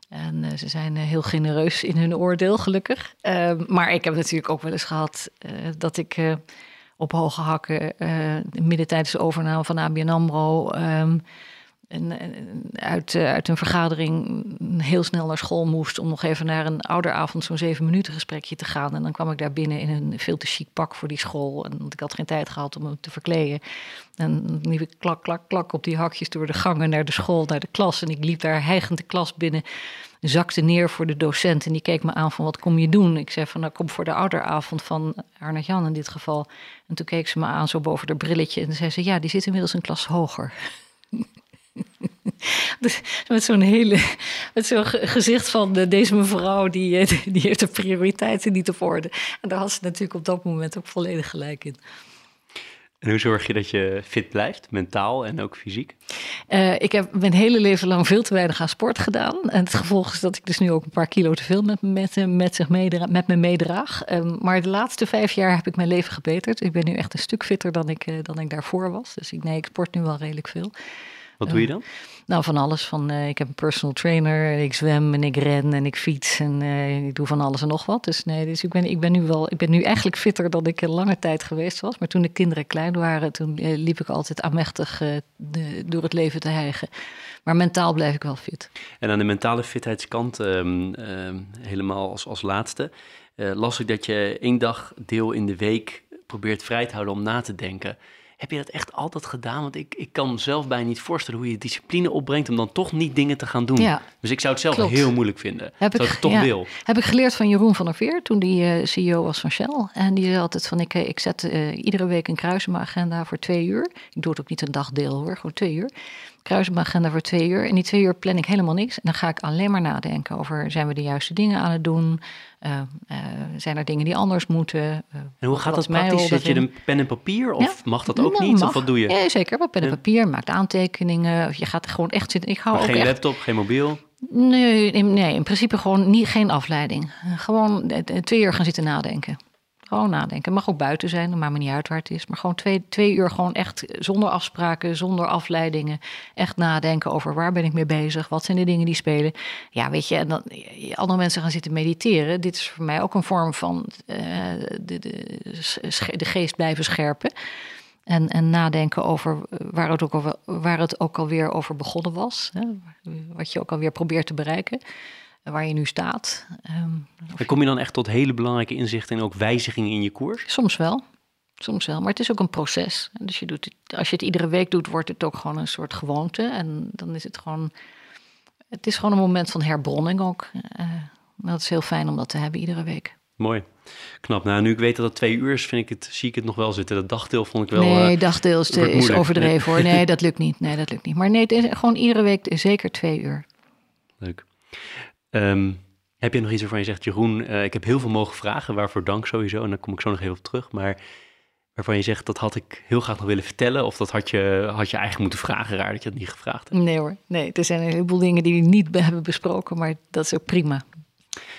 Speaker 2: En ze zijn heel genereus in hun oordeel, gelukkig. Eh, maar ik heb natuurlijk ook wel eens gehad eh, dat ik op hoge hakken eh, midden tijdens de overname van ABN AMRO... ehm, uit, eh, uit een vergadering heel snel naar school moest... om nog even naar een ouderavond zo'n zeven minuten gesprekje te gaan. En dan kwam ik daar binnen in een veel te chic pak voor die school. En ik had geen tijd gehad om me te verkleden. En dan liep ik klak, klak, klak op die hakjes door de gangen naar de school, naar de klas. En ik liep daar hijgend de klas binnen, zakte neer voor de docent. En die keek me aan van, wat kom je doen? Ik zei van, nou, kom voor de ouderavond van Arnold Jan in dit geval. En toen keek ze me aan zo boven haar brilletje. En zei ze, ja, die zit inmiddels een klas hoger. Dus met zo'n hele, met zo'n ge- gezicht van deze mevrouw, die, eh, die heeft de prioriteiten niet op orde. En daar had ze natuurlijk op dat moment ook volledig gelijk in.
Speaker 3: En hoe zorg je dat je fit blijft, mentaal en ook fysiek?
Speaker 2: Uh, ik heb mijn hele leven lang veel te weinig aan sport gedaan. En het gevolg is dat ik dus nu ook een paar kilo te veel met, met, met, zich meedra met me meedraag. Um, maar de laatste vijf jaar heb ik mijn leven gebeterd. Ik ben nu echt een stuk fitter dan ik, uh, dan ik daarvoor was. Dus ik, nee, ik sport nu wel redelijk veel.
Speaker 3: Wat doe je dan?
Speaker 2: Nou, van alles. Van, uh, ik heb een personal trainer, ik zwem en ik ren en ik fiets en uh, ik doe van alles en nog wat. Dus nee, dus ik ben, ik ben nu wel, ik ben nu eigenlijk fitter dan ik een lange tijd geweest was. Maar toen de kinderen klein waren, toen uh, liep ik altijd aanmächtig door het leven te hijgen. Maar mentaal blijf ik wel fit.
Speaker 3: En aan de mentale fitheidskant, um, um, helemaal als, als laatste, las ik dat je één dag deel in de week probeert vrij te houden om na te denken. Heb je dat echt altijd gedaan? Want ik, ik kan mezelf bijna niet voorstellen hoe je discipline opbrengt om dan toch niet dingen te gaan doen. Ja, dus ik zou het zelf klopt. heel moeilijk vinden. Heb ik, het toch ja, wil.
Speaker 2: Heb ik geleerd van Jeroen van der Veer toen die uh, CEO was van Shell. En die zei altijd van ik, ik zet uh, iedere week een kruis in mijn agenda voor twee uur. Ik doe het ook niet een dagdeel hoor, gewoon twee uur kruis mijn agenda voor twee uur. En die twee uur plan ik helemaal niks. En dan ga ik alleen maar nadenken over... zijn we de juiste dingen aan het doen? Uh, uh, zijn er dingen die anders moeten? Uh,
Speaker 3: en hoe gaat dat praktisch? Zet je een pen en papier? Of ja? mag dat ook nou, niet? Mag. Of wat doe je?
Speaker 2: Ja, zeker. Wat pen en papier. Maakt aantekeningen. Of je gaat gewoon echt zitten. Ik hou
Speaker 3: maar
Speaker 2: ook
Speaker 3: geen
Speaker 2: echt...
Speaker 3: laptop, geen mobiel?
Speaker 2: Nee, nee, in principe gewoon niet, geen afleiding. Gewoon twee uur gaan zitten nadenken. Gewoon nadenken. Het mag ook buiten zijn, dat maakt me niet uit waar het is. Maar gewoon twee, twee uur gewoon echt zonder afspraken, zonder afleidingen. Echt nadenken over waar ben ik mee bezig? Wat zijn de dingen die spelen? Ja, weet je, en dan andere mensen gaan zitten mediteren. Dit is voor mij ook een vorm van uh, de, de, de geest blijven scherpen. En, en nadenken over waar het, ook al, waar het ook alweer over begonnen was. Hè? Wat je ook alweer probeert te bereiken waar je nu staat.
Speaker 3: Um, en kom je dan echt tot hele belangrijke inzichten en ook wijzigingen in je koers?
Speaker 2: Soms wel. Soms wel, maar het is ook een proces. Dus je doet het, als je het iedere week doet, wordt het ook gewoon een soort gewoonte. En dan is het gewoon. Het is gewoon een moment van herbronning ook. Uh, dat is heel fijn om dat te hebben iedere week.
Speaker 3: Mooi. Knap. Nou, nu ik weet dat het twee uur is, vind ik het, zie ik het nog wel zitten. Dat dagdeel vond ik wel.
Speaker 2: Nee, uh, dagdeel is, is overdreven hoor. Nee, dat lukt niet. Nee, dat lukt niet. Maar nee, het is gewoon iedere week zeker twee uur.
Speaker 3: Leuk. Um, heb je nog iets waarvan je zegt, Jeroen, uh, ik heb heel veel mogen vragen, waarvoor dank sowieso, en daar kom ik zo nog even op terug, maar waarvan je zegt, dat had ik heel graag nog willen vertellen, of dat had je, had je eigenlijk moeten vragen, raar dat je het niet gevraagd hebt?
Speaker 2: Nee hoor, nee, er zijn een heleboel dingen die we niet hebben besproken, maar dat is ook prima.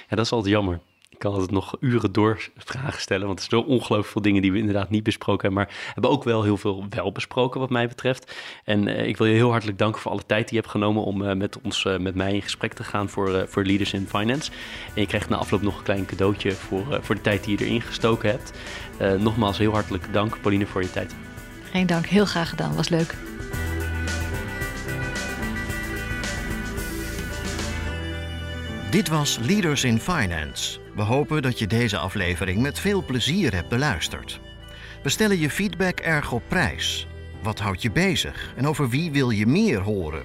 Speaker 3: Ja, dat is altijd jammer. Ik kan altijd nog uren door vragen stellen, want er zijn zo ongelooflijk veel dingen die we inderdaad niet besproken hebben, maar hebben ook wel heel veel wel besproken wat mij betreft. En uh, ik wil je heel hartelijk danken voor alle tijd die je hebt genomen om uh, met ons, uh, met mij in gesprek te gaan voor, voor Leaders in Finance. En je krijgt na afloop nog een klein cadeautje voor, voor de tijd die je erin gestoken hebt. nogmaals heel hartelijk dank, Pauline, voor je tijd.
Speaker 2: Geen dank, heel graag gedaan, was leuk.
Speaker 1: Dit was Leaders in Finance. We hopen dat je deze aflevering met veel plezier hebt beluisterd. We stellen je feedback erg op prijs. Wat houdt je bezig en over wie wil je meer horen?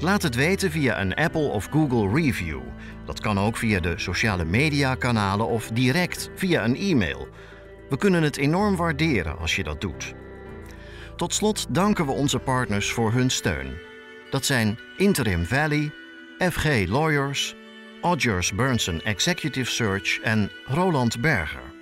Speaker 1: Laat het weten via een Apple of Google review. Dat kan ook via de sociale media kanalen of direct via een e-mail. We kunnen het enorm waarderen als je dat doet. Tot slot danken we onze partners voor hun steun. Dat zijn Interim Valley, FG Lawyers, Odgers Burnson Executive Search en Roland Berger.